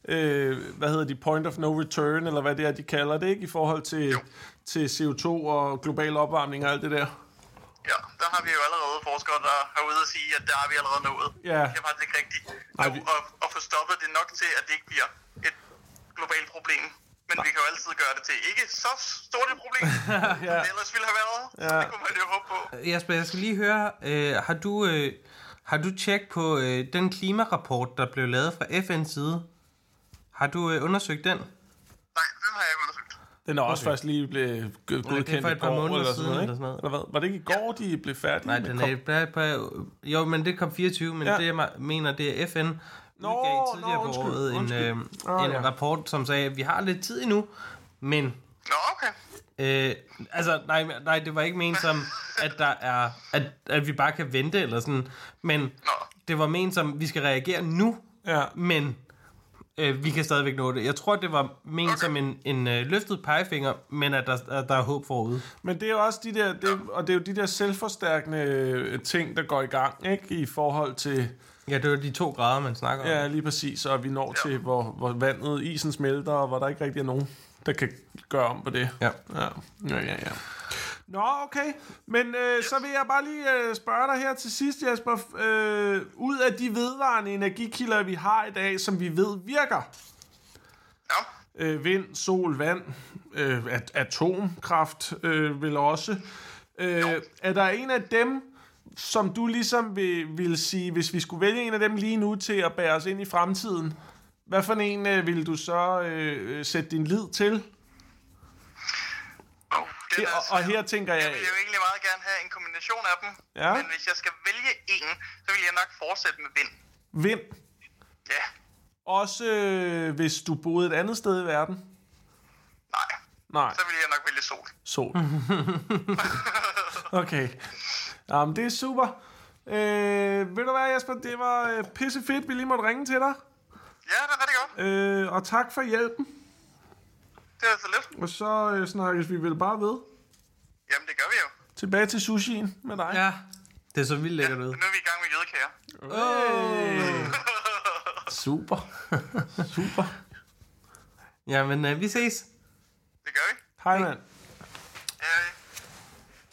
øh, hvad hedder de, point of no return, eller hvad det er, de kalder det, ikke? I forhold til, til CO2 og global opvarmning og alt det der. Ja, der har vi jo allerede forskere, der er ude at sige, at der har vi allerede nået. Ja. Det er faktisk ikke rigtigt. Nej, vi- og, og få stoppet det nok til, at det ikke bliver et globalt problem. Men vi kan jo altid gøre det til ikke så stort et problem, Ja. det ellers ville have været. Ja. Det kunne man jo håbe på. Jasper, jeg skal lige høre, øh, har du, øh, har du tjek på øh, den klimarapport, der blev lavet fra FN's side? Har du øh, undersøgt den? Nej, den har jeg ikke undersøgt. Den er også okay. først lige blevet godkendt for et i par går, måneder eller siden sådan noget, eller ikke? sådan noget. Eller hvad? Var det ikke i går, de blev færdige? Nej, den COP? er på, på, jo, men det kom 24, men Ja. ja. det jeg mener, det er FN Nå, udgav tidligere nå, på undskyld, året en, øh, Åh, en ja. rapport, som sagde, at vi har lidt tid endnu, men Nå, okay. Øh, altså, nej, nej, det var ikke ment som, at der er, at, at vi bare kan vente eller sådan, men Nå. det var ment som, vi skal reagere nu, Ja. men øh, vi kan stadigvæk nå det. Jeg tror, det var ment okay. som en, en øh, løftet pegefinger, men at der, at der er håb forude. Men det er jo også de der, det, og det er jo de der selvforstærkende øh, ting, der går i gang, ikke? I forhold til, Ja, det var de to grader, man snakker om. ja, lige præcis, og vi når til, hvor, hvor vandet, isen smelter, og hvor der ikke rigtig er nogen, der kan gøre om på det. Ja. Ja, ja, ja. ja. Nå, okay. Men øh, så vil jeg bare lige øh, spørge dig her til sidst, Jesper. Øh, ud af de vedvarende energikilder, vi har i dag, som vi ved virker, Ja. øh, vind, sol, vand, øh, at, atomkraft øh, vil også. Øh, er der en af dem, som du ligesom vil, vil sige, hvis vi skulle vælge en af dem lige nu til at bære os ind i fremtiden, hvad for en øh, vil du så øh, sætte din lid til? Oh, Her, er og, og her tænker jeg... Jeg vil jo egentlig meget gerne have en kombination af dem. Ja. Men hvis jeg skal vælge en, så vil jeg nok fortsætte med vind. Vind. Ja. Også øh, hvis du boede et andet sted i verden. Nej. Nej, Så vil jeg nok vælge sol. sol. okay. Jamen, det er super. Øh, ved du hvad, Jesper? Det var øh, pisse fedt, vi lige måtte ringe til dig. Ja, det er rigtig godt. Øh, og tak for hjælpen. Det er så lidt. Og så øh, snakkes vi vel bare ved. Jamen, det gør vi jo. Tilbage til sushien med dig. Ja, det er så vildt lækkert ud. Nu er vi i gang med jødekager. Hey. Super. Super. Jamen, øh, vi ses. Det gør vi. Hej, mand. Ja,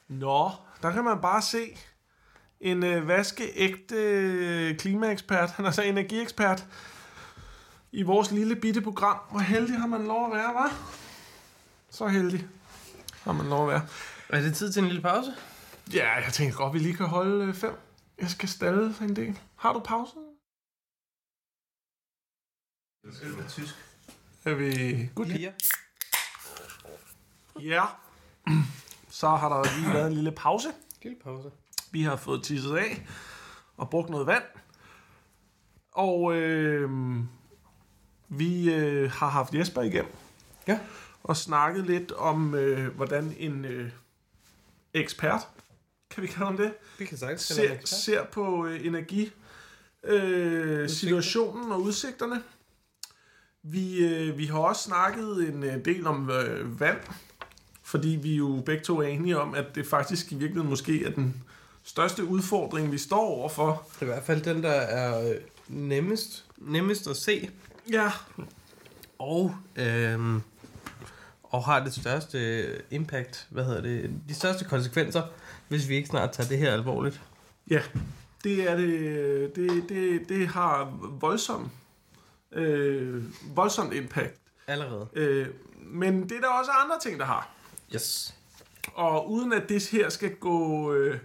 Nå, der kan man bare se en øh, vaskeægte øh, klimaekspert, han er så energiekspert, i vores lille bitte program. Hvor heldig har man lov at være, var? Så heldig har man lov at være. Er det tid til en lille pause? Ja, jeg tænker godt, vi lige kan holde øh, fem. Jeg skal stalle en del. Har du pause? Tysk. Er vi... Good. Piger. Ja. Så har der lige været en lille pause. Lille pause. Vi har fået tisset af og brugt noget vand. Og øh, vi øh, har haft Jesper igennem Ja. og snakket lidt om, øh, hvordan en øh, ekspert, kan vi kalde ham det, Vi kan sagtens ser, ser på øh, energi øh, situationen og udsigterne. Vi, øh, vi har også snakket en øh, del om øh, vand, fordi vi jo begge to er enige om, at det faktisk i virkeligheden måske er den største udfordring, vi står overfor. Det er i hvert fald den, der er øh, nemmest, nemmest at se. Ja, Og, øhm, og har det største impact, hvad hedder det, de største konsekvenser, hvis vi ikke snart tager det her alvorligt. ja. Det er det, det, det, det har voldsom, øh, voldsomt impact. Allerede. Øh, men det er der også andre ting, der har. Yes. Og uden at det her skal gå øh,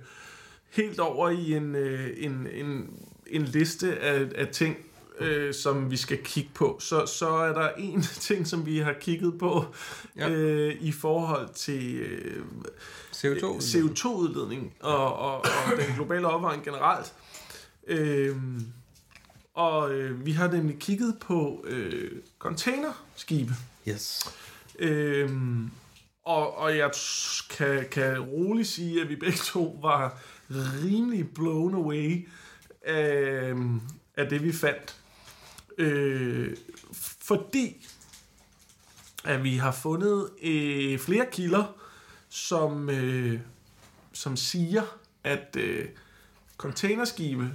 helt over i en, øh, en, en, en liste af, af ting, øh, som vi skal kigge på, så, så er der en ting, som vi har kigget på Ja. øh, i forhold til øh, CO2. CO2-udledning og, og, og den globale opvarmning generelt. Øh, og øh, vi har nemlig kigget på øh, containerskibe. Yes. Øhm, og, og jeg kan, kan roligt sige, at vi begge to var rimelig blown away af, af det, vi fandt. Øh, fordi at vi har fundet øh, flere kilder, som, øh, som siger, at øh, containerskibe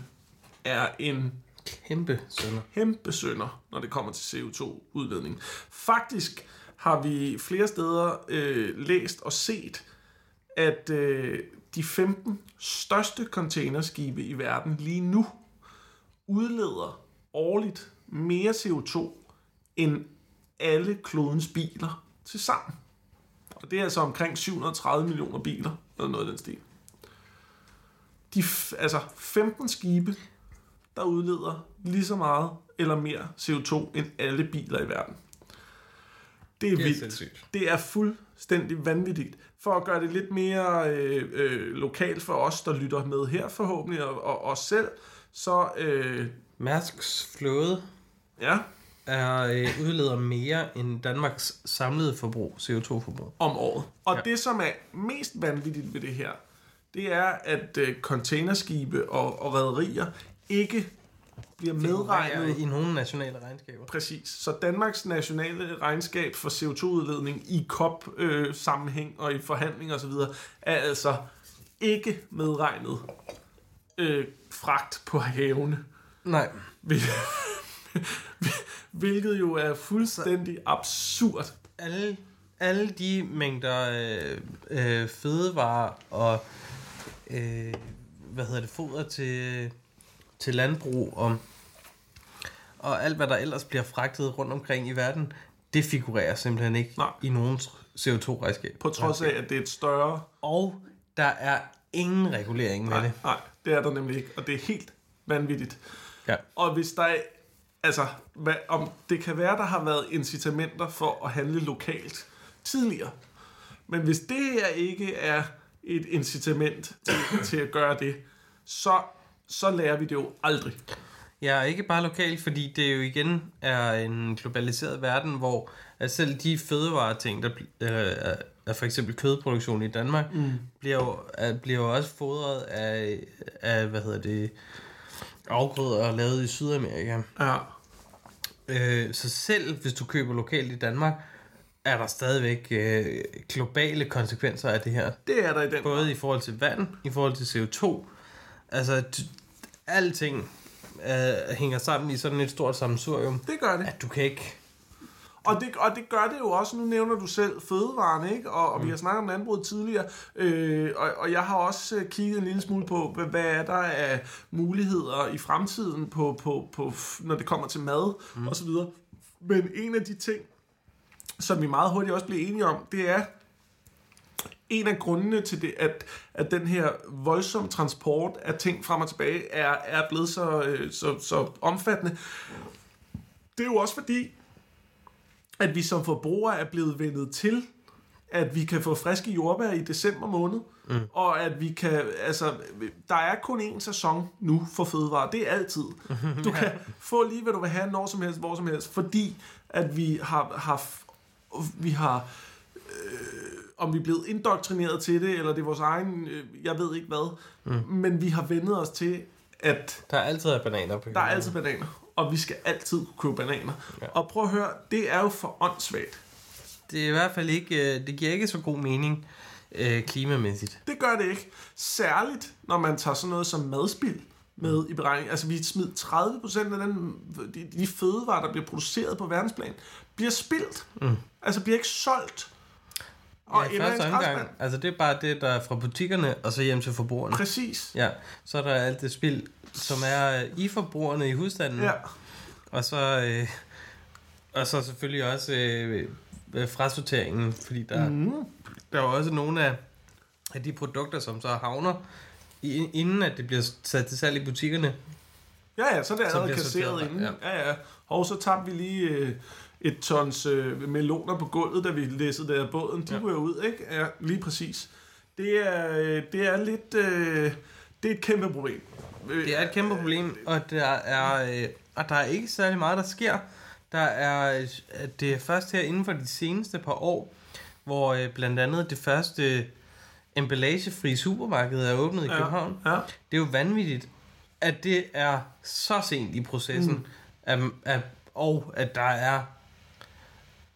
er en Kæmpe sønder. kæmpe sønder, når det kommer til CO2-udledning. Faktisk har vi flere steder øh, læst og set, at øh, de 15 største containerskibe i verden lige nu udleder årligt mere CO2 end alle klodens biler til sammen. Og det er altså omkring 730 millioner biler, eller noget af den stil. De, altså 15 skibe, der udleder lige så meget eller mere CO2 end alle biler i verden. Det er, Det er vildt. sindssygt. Det er fuldstændig vanvittigt. For at gøre det lidt mere øh, øh, lokalt for os, der lytter med her forhåbentlig, og, og os selv, så øh, Mærsks flåde ja, er øh, udleder mere end Danmarks samlede forbrug, CO2-forbrug. om året. Og Ja. det, som er mest vanvittigt ved det her, det er, at øh, containerskibe og, og rædderier ikke bliver medregnet i nogle nationale regnskaber. Præcis. Så Danmarks nationale regnskab for CO2-udledning i COP-sammenhæng og i forhandlinger osv. er altså ikke medregnet øh, fragt på havene. Nej. Hvil- Hvilket jo er fuldstændig absurd. Alle, alle de mængder øh, øh, fødevarer og øh, hvad hedder det, foder til, til landbrug og, og alt, hvad der ellers bliver fragtet rundt omkring i verden, det figurerer simpelthen ikke Nej. i nogen CO2-regnskab. På trods af, at det er et større... Og der er ingen regulering med Nej, det. nej, det er der nemlig ikke. Og det er helt vanvittigt. Ja. Og hvis der er, altså, hvad, om det kan være, der har været incitamenter for at handle lokalt tidligere. Men hvis det her ikke er et incitament til, til at gøre det, så, så lærer vi det jo aldrig. Ja, ikke bare lokalt, fordi det jo igen er en globaliseret verden, hvor at selv de fødevareting, der øh, er- for eksempel kødproduktion i Danmark, mm. bliver, jo, er, bliver jo også fodret af, af, hvad hedder det, afgrøder lavet i Sydamerika. Ja. Øh, så selv hvis du køber lokalt i Danmark, er der stadigvæk øh, globale konsekvenser af det her. Det er der i den Både i forhold til vand, i forhold til CO2. Altså, alting øh, hænger sammen i sådan et stort sammensurium, Det gør det. at du kan ikke... Og det, og det gør det jo også, nu nævner du selv fødevarene, ikke? Og, og mm. vi har snakket om landbruget tidligere, øh, og, og jeg har også øh, kigget en lille smule på, hvad, hvad er der af muligheder i fremtiden, på, på, på, når det kommer til mad mm. og så videre. Men en af de ting, som vi meget hurtigt også bliver enige om, det er, en af grundene til det, at, at den her voldsomme transport af ting frem og tilbage er, er blevet så, øh, så, så omfattende, det er jo også fordi, at vi som forbrugere er blevet vendet til, at vi kan få friske jordbær i december måned, mm. og at vi kan, altså, der er kun én sæson nu for fødevarer, det er altid. Du kan få lige, hvad du vil have, når som helst, hvor som helst, fordi at vi har, har vi har øh, om vi er blevet indoktrineret til det, eller det er vores egen, øh, jeg ved ikke hvad, mm. men vi har vendet os til, at Der er altid er bananer på der er altid bananer, og vi skal altid kunne købe bananer. Ja. Og prøv at høre, det er jo for åndssvagt. Det er i hvert fald ikke... øh, Det giver ikke så god mening øh, klimamæssigt. Det gør det ikke. Særligt, når man tager sådan noget som madspild med i beregning. Altså, vi smider 30% af den, de, de fødevarer, der bliver produceret på verdensplan, bliver spildt. Mm. Altså, bliver ikke solgt. Og ja, første omgang, altså det er bare det, der er fra butikkerne, og så hjem til forbrugerne. Præcis. Ja, så er der alt det spild, som er øh, i forbrugerne i husstanden. Ja. Og så, øh, og så selvfølgelig også øh, øh, frasorteringen, fordi der, mm. der er også nogle af, af de produkter, som så havner, inden at det bliver sat til salg i butikkerne. Ja, ja, så er det allerede kasseret inden. Ja. ja, ja. Og så tabte vi lige øh, et tons øh, meloner på gulvet, da vi læssede der båden. De ja. Ryger ud, ikke? Ja, lige præcis. Det er, øh, det er lidt... Øh, det er et kæmpe problem. Øh, Det er et kæmpe problem, og der er, øh, og der er ikke særlig meget, der sker. Der er, øh, det er først her inden for de seneste par år, hvor øh, blandt andet det første emballagefri supermarked er åbnet i København. Ja, ja. Det er jo vanvittigt, at det er så sent i processen, mm. at, at, og at der er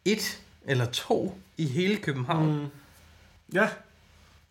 et eller to i hele København. Mm. Ja,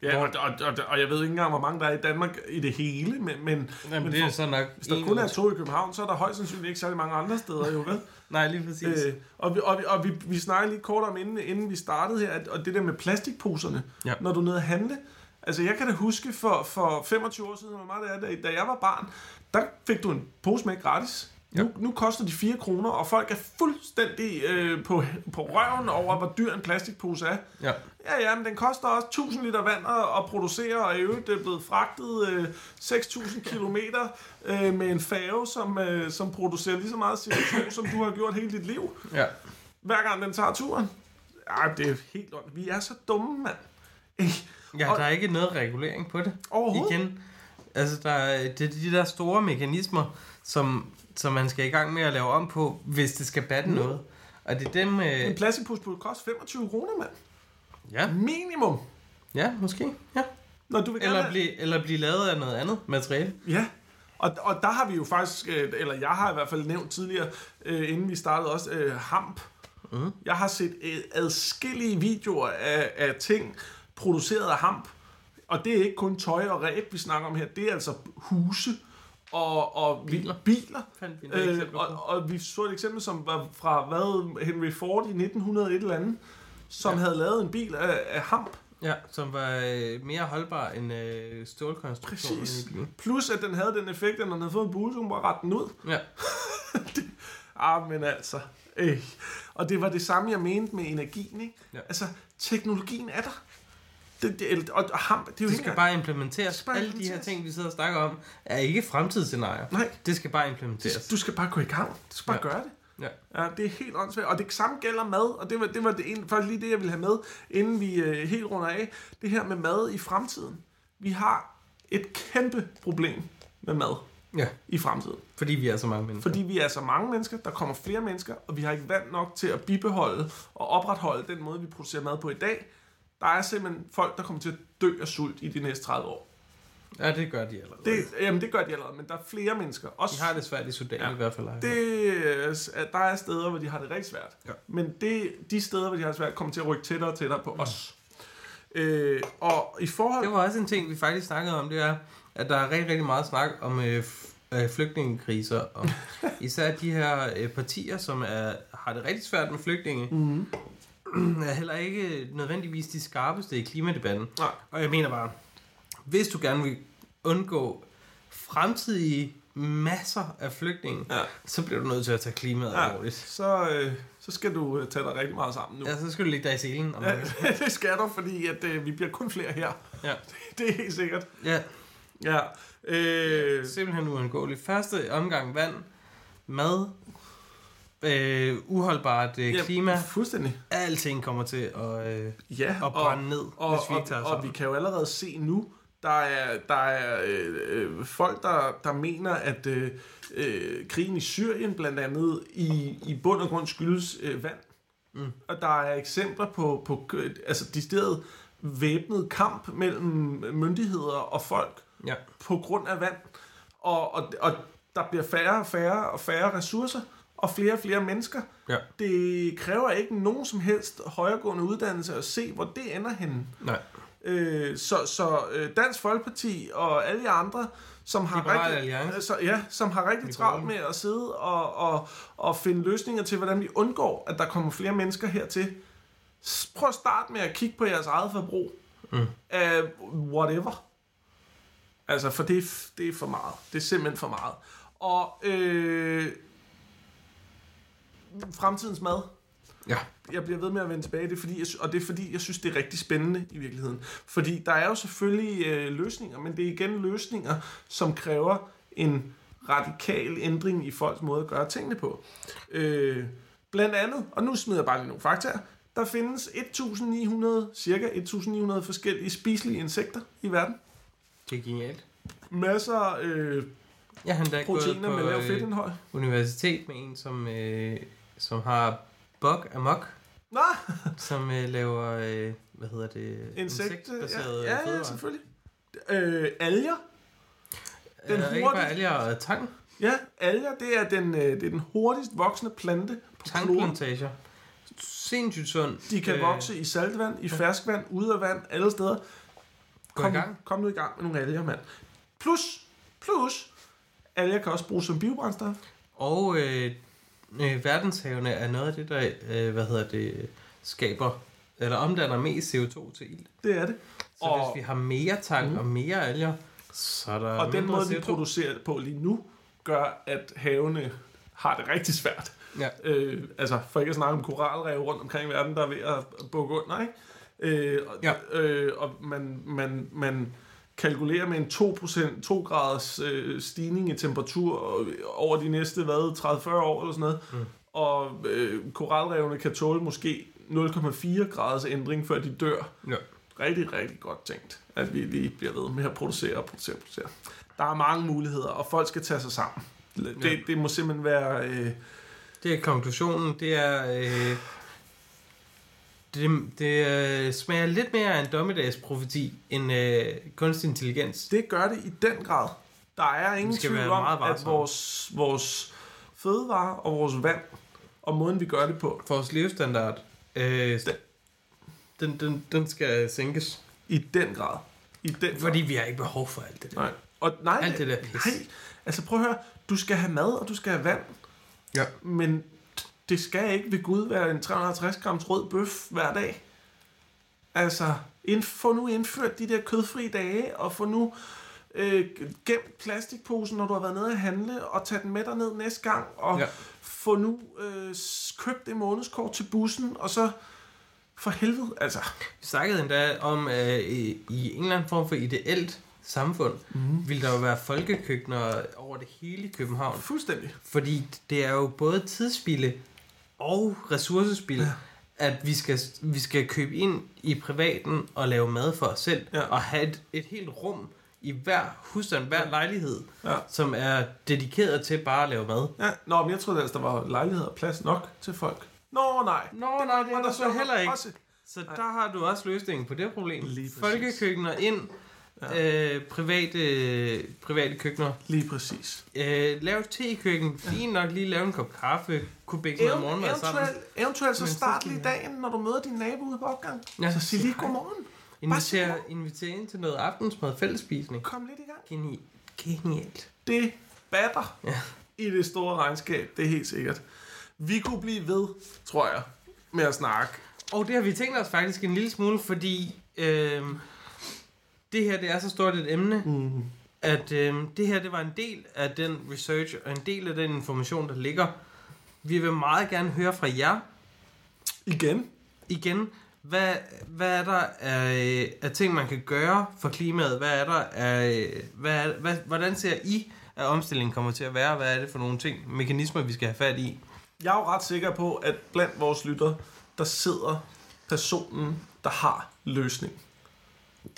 Ja, og, og, og, og jeg ved ikke engang, hvor mange der er i Danmark i det hele, men, men, Jamen, men det er for, så nok hvis der kun er to i København, så er der højst sandsynligt ikke særlig mange andre steder, jo vel? Nej, lige præcis. Øh, og vi, og, vi, og vi, vi snakkede lige kort om, inden, inden vi startede her, at, og det der med plastikposerne, Ja. når du er nede at handle. Altså, jeg kan da huske for, for 25 år siden, hvor meget det er, da, da jeg var barn, der fik du en pose med gratis. Ja. Nu, nu koster de 4 kroner, og folk er fuldstændig øh, på, på røven over, hvor dyr en plastikpose er. Ja. Ja, ja, men den koster også 1000 liter vand at, at producere, og i øvrigt det er blevet fragtet øh, 6000 kilometer øh, med en færge, som, øh, som producerer lige så meget CO2, som du har gjort hele dit liv ja. hver gang den tager turen. Ej, det er helt ondt. Vi er så dumme, mand. Ja, Og- der er ikke noget regulering på det. Overhovedet. Igen. Altså, der er, det er de der store mekanismer, som, som man skal i gang med at lave om på, hvis det skal batte noget. Og det er dem... En Øh, plastikpose burde koste 25 kroner, mand. ja, Minimum. ja, måske. Ja. Når du vil gerne Eller, have- blive, eller blive lavet af noget andet materiale. Ja, og, og der har vi jo faktisk, øh, eller jeg har i hvert fald nævnt tidligere, øh, inden vi startede også, øh, hamp. Mm. Jeg har set øh, adskillige videoer af, af ting produceret af hamp. Og det er ikke kun tøj og ræb, vi snakker om her. Det er altså huse og, og biler. biler. Fandt vi Øh, og, og vi så et eksempel, som var fra hvad, Henry Ford i 1900 et eller andet, som ja. havde lavet en bil af, af hamp. Ja, som var øh, mere holdbar end øh, stålkonstruktionen Præcis. i bilen. Plus, at den havde den effekt, at når den havde fået en bule, så kunne rette den ud. Ja. Ah, men altså. Øh. Og det var det samme, jeg mente med energien, ikke? Ja. Altså, teknologien er der. Det, det, og, og ham, det er jo Det skal engang- bare implementeres. bare Alle de her ting, vi sidder og snakker om, er ikke fremtidsscenarier. Nej. Det skal bare implementeres. Du skal bare gå i gang. Du skal bare ja. gøre det. Ja. Ja, det er helt åndssvagt. Og det samme gælder mad, og det var, det var det ene, faktisk lige det, jeg ville have med, inden vi øh, helt runder af. Det her med mad i fremtiden. Vi har et kæmpe problem med mad Ja, i fremtiden. fordi vi er så mange mennesker. Fordi vi er så mange mennesker, der kommer flere mennesker, og vi har ikke vand nok til at bibeholde og opretholde den måde, vi producerer mad på i dag. Der er simpelthen folk, der kommer til at dø af sult i de næste 30 år. Ja, det gør de allerede. Det, jamen, det gør de allerede, men der er flere mennesker. Også, De har det svært i Sudan ja. I hvert fald. det, er- der er steder, hvor de har det rigtig svært. Ja. Men det, de steder, hvor de har det svært, kommer til at rykke tættere og tættere på os. Øh, og i forhold... Det var også en ting, vi faktisk snakkede om, det er, at der er rigtig, rigtig meget snak om øh, øh, flygtningekriser, og især de her øh, partier, som er, har det rigtig svært med flygtninge, mm. er heller ikke nødvendigvis de skarpeste i klimadebatten. Nej. Og jeg mener bare, hvis du gerne vil undgå fremtidige masser af flygtninge, Ja. så bliver du nødt til at tage klimaet Ja, alvorligt. så, øh, så skal du øh, tage dig rigtig meget sammen nu. Ja, så skal du ligge dig i selen. Om Ja, ja. det skal du, fordi at, øh, vi bliver kun flere her. ja. Det er helt sikkert. ja. Ja. Øh, Simpelthen uundgåeligt. Første omgang vand, mad, øh, uholdbart øh, ja, klima, Fuldstændig. alting kommer til at, øh, Ja, at brænde ned, og, hvis vi ikke og, tager og, og vi kan jo allerede se nu, der er, der er øh, øh, folk, der, der mener, at øh, øh, krigen i Syrien blandt andet i, i bund og grund skyldes øh, vand. Mm. Og der er eksempler på, på øh, altså decideret væbnet kamp mellem myndigheder og folk Ja. på grund af vand. Og, og, og der bliver færre og færre og færre ressourcer, og flere og flere mennesker. Ja. Det kræver ikke nogen som helst højregående uddannelse at se, hvor det ender henne. Nej. Øh, så så øh, Dansk Folkeparti og alle de andre, som har Liberal rigtig, Alliance. så, ja, som har rigtig Liberale. travlt med at sidde og, og, og finde løsninger til, hvordan vi undgår, at der kommer flere mennesker hertil. Prøv at starte med at kigge på jeres eget forbrug Mm. af whatever. Altså, for det er, det er for meget. Det er simpelthen for meget. Og øh, fremtidens mad. Ja. Jeg bliver ved med at vende tilbage, det er fordi, jeg, og det er fordi, jeg synes, det er rigtig spændende i virkeligheden. Fordi der er jo selvfølgelig øh, løsninger, men det er igen løsninger, som kræver en radikal ændring i folks måde at gøre tingene på. Øh, blandt andet, og nu smider jeg bare lige nogle fakta, der findes 1900, cirka 1900 forskellige spiselige insekter i verden. Det er genialt. Masser øh, Jeg har proteiner på med lav øh, fedtindhold. universitet med en, som, øh, som har bug amok, Nå, som øh, laver, øh, hvad hedder det, insekter. insektbaserede Ja, ja, ja, selvfølgelig. Øh, alger. Den øh, ikke hurtigt- bare alger og tang, Ja, alger, det er den, øh, det er den hurtigst voksende plante på tangplantager. Sindssygt sundt. De kan Øh, vokse i saltvand, i ferskvand, ude af vand, alle steder. Gå i kom, gang. kom nu i gang med nogle alger, mand. Plus, plus, alger kan også bruges som biobrændstof. Og øh, øh, verdenshavene er noget af det, der øh, hvad hedder det, skaber, eller omdanner mest CO2 til ild. Det er det. Så Og- hvis vi har mere tang mm. og mere alger, så er der Og den måde, vi CO2. producerer det på lige nu, gør, at havene har det rigtig svært. Ja. Øh, altså, for ikke at snakke om koralrev rundt omkring i verden, der er ved at bukke under, ikke? Øh, og, Ja. øh, og man, man, man kalkulerer med en 2%, 2 graders øh, stigning i temperatur over de næste, hvad, 30-40 år eller sådan noget. Mm. Og øh, koralrevene kan tåle måske 0,4 graders ændring, før de dør. Ja. Rigtig, rigtig godt tænkt, at vi lige bliver ved med at producere og producere og producere. Der er mange muligheder, og folk skal tage sig sammen. Det, Ja. det må simpelthen være... Øh, Det er konklusionen. Det er... Øh, det, det øh, smager lidt mere af en dommedagsprofeti end øh, kunstig intelligens. det gør det i den grad. Der er ingen tvivl om, at vores, vores fødevarer og vores vand, og måden vi gør det på, Vores levestandard, øh, den, den, den skal sænkes. i den grad. I den grad. Fordi vi har ikke behov for alt det der. Nej. Og nej, Alt det der pis. nej, altså prøv at høre, du skal have mad, og du skal have vand, Ja. men det skal ikke ved Gud være en 350 grams rød bøf hver dag. Altså, ind, få nu indført de der kødfri dage, og få nu øh, gemt plastikposen, når du har været nede at handle, og tage den med dig ned næste gang, og ja. Få nu øh, købt det månedskort til bussen, og så for helvede, altså. Vi snakkede endda om, at i i en eller anden form for ideelt samfund, mm. ville der jo være folkekøkkener over det hele i København. Fuldstændig. Fordi det er jo både tidsspilde og ressourcespil, ja. at vi skal, vi skal købe ind i privaten og lave mad for os selv, Ja. og have et, et helt rum i hver husstand, hver lejlighed, Ja. som er dedikeret til bare at lave mad. Ja, nå, men jeg troede altså, der var lejlighed og plads nok til folk. Nå, nej. Nå, nej, det er der så heller ikke. Også. Så der har du også løsningen på det problem. Folkekøkkener ind, ja. øh, private, private køkkener. Lige præcis. Øh, lav tekøkken, fint nok lige lave en kop kaffe, kunne bække noget morgenmad sammen. eventuelt, eventuelt så start lige dagen, når du møder din nabo ude på opgang. Ja. Så sig lige godmorgen. Inviter, inviter ind til noget aftensmad, fællesspisning. Kom lidt i gang. Geni- Genialt. Det batter Ja. i det store regnskab, det er helt sikkert. Vi kunne blive ved, tror jeg, med at snakke. Og det har vi tænkt os faktisk en lille smule, fordi øh, det her det er så stort et emne, Mm. at øh, det her det var en del af den research og en del af den information, der ligger. Vi vil meget gerne høre fra jer Igen. igen. Hvad, hvad er der af, af ting, man kan gøre for klimaet? Hvad er der af, hvad hvad, hvordan ser I, at omstillingen kommer til at være? Hvad er det for nogle ting, mekanismer, vi skal have fat i? Jeg er jo ret sikker på, at blandt vores lytter, der sidder personen, der har løsning.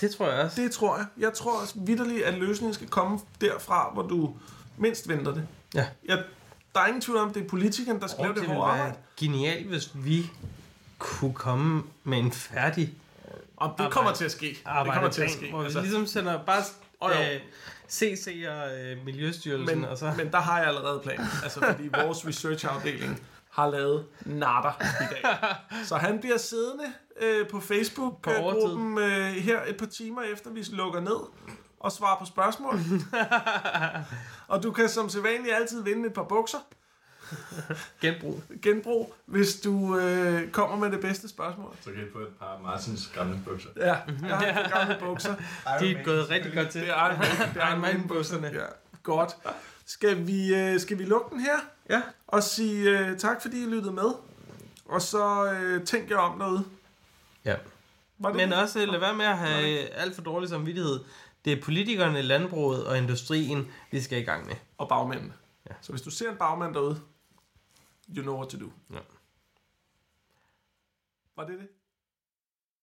Det tror jeg også. Det tror jeg. Jeg tror også vidderligt, at løsningen skal komme derfra, hvor du mindst venter det. Ja. Jeg, der er ingen tvivl om, det er politikeren, der skal Og lave det det hårde arbejde. genialt, hvis vi kunne komme med en færdig Og det arbejde- kommer til at ske. Det kommer til at ske. hvor vi Altså, ligesom sender bare Og jo. øh, CC og øh, Miljøstyrelsen, men, og så... men der har jeg allerede planen. Altså, fordi vores researchafdeling har lavet natter i dag. Så han bliver siddende øh, på På Facebook-gruppen øh, her et par timer efter, vi lukker ned og svarer på spørgsmål. og du kan som sædvanligt altid vinde et par bukser. Genbrug. Genbrug, hvis du øh, kommer med det bedste spørgsmål. Så kan I få et par Martins gamle bukser. Ja, jeg har et par gamle bukser. De er gået rigtig godt til. Det er Iron Man. Det er Iron Man bukserne. bukserne. Ja, godt. Skal vi, øh, skal vi lukke den her? Ja. Og sige øh, tak, fordi I lyttede med. Og så øh, tænk jer om derude. Ja. Var det Men det? også lad være med at have alt for dårlig samvittighed. Det er politikerne, landbruget og industrien, vi skal i gang med. Og bagmændene. Ja. Så hvis du ser en bagmand derude, you know what to do. Ja. Var det det?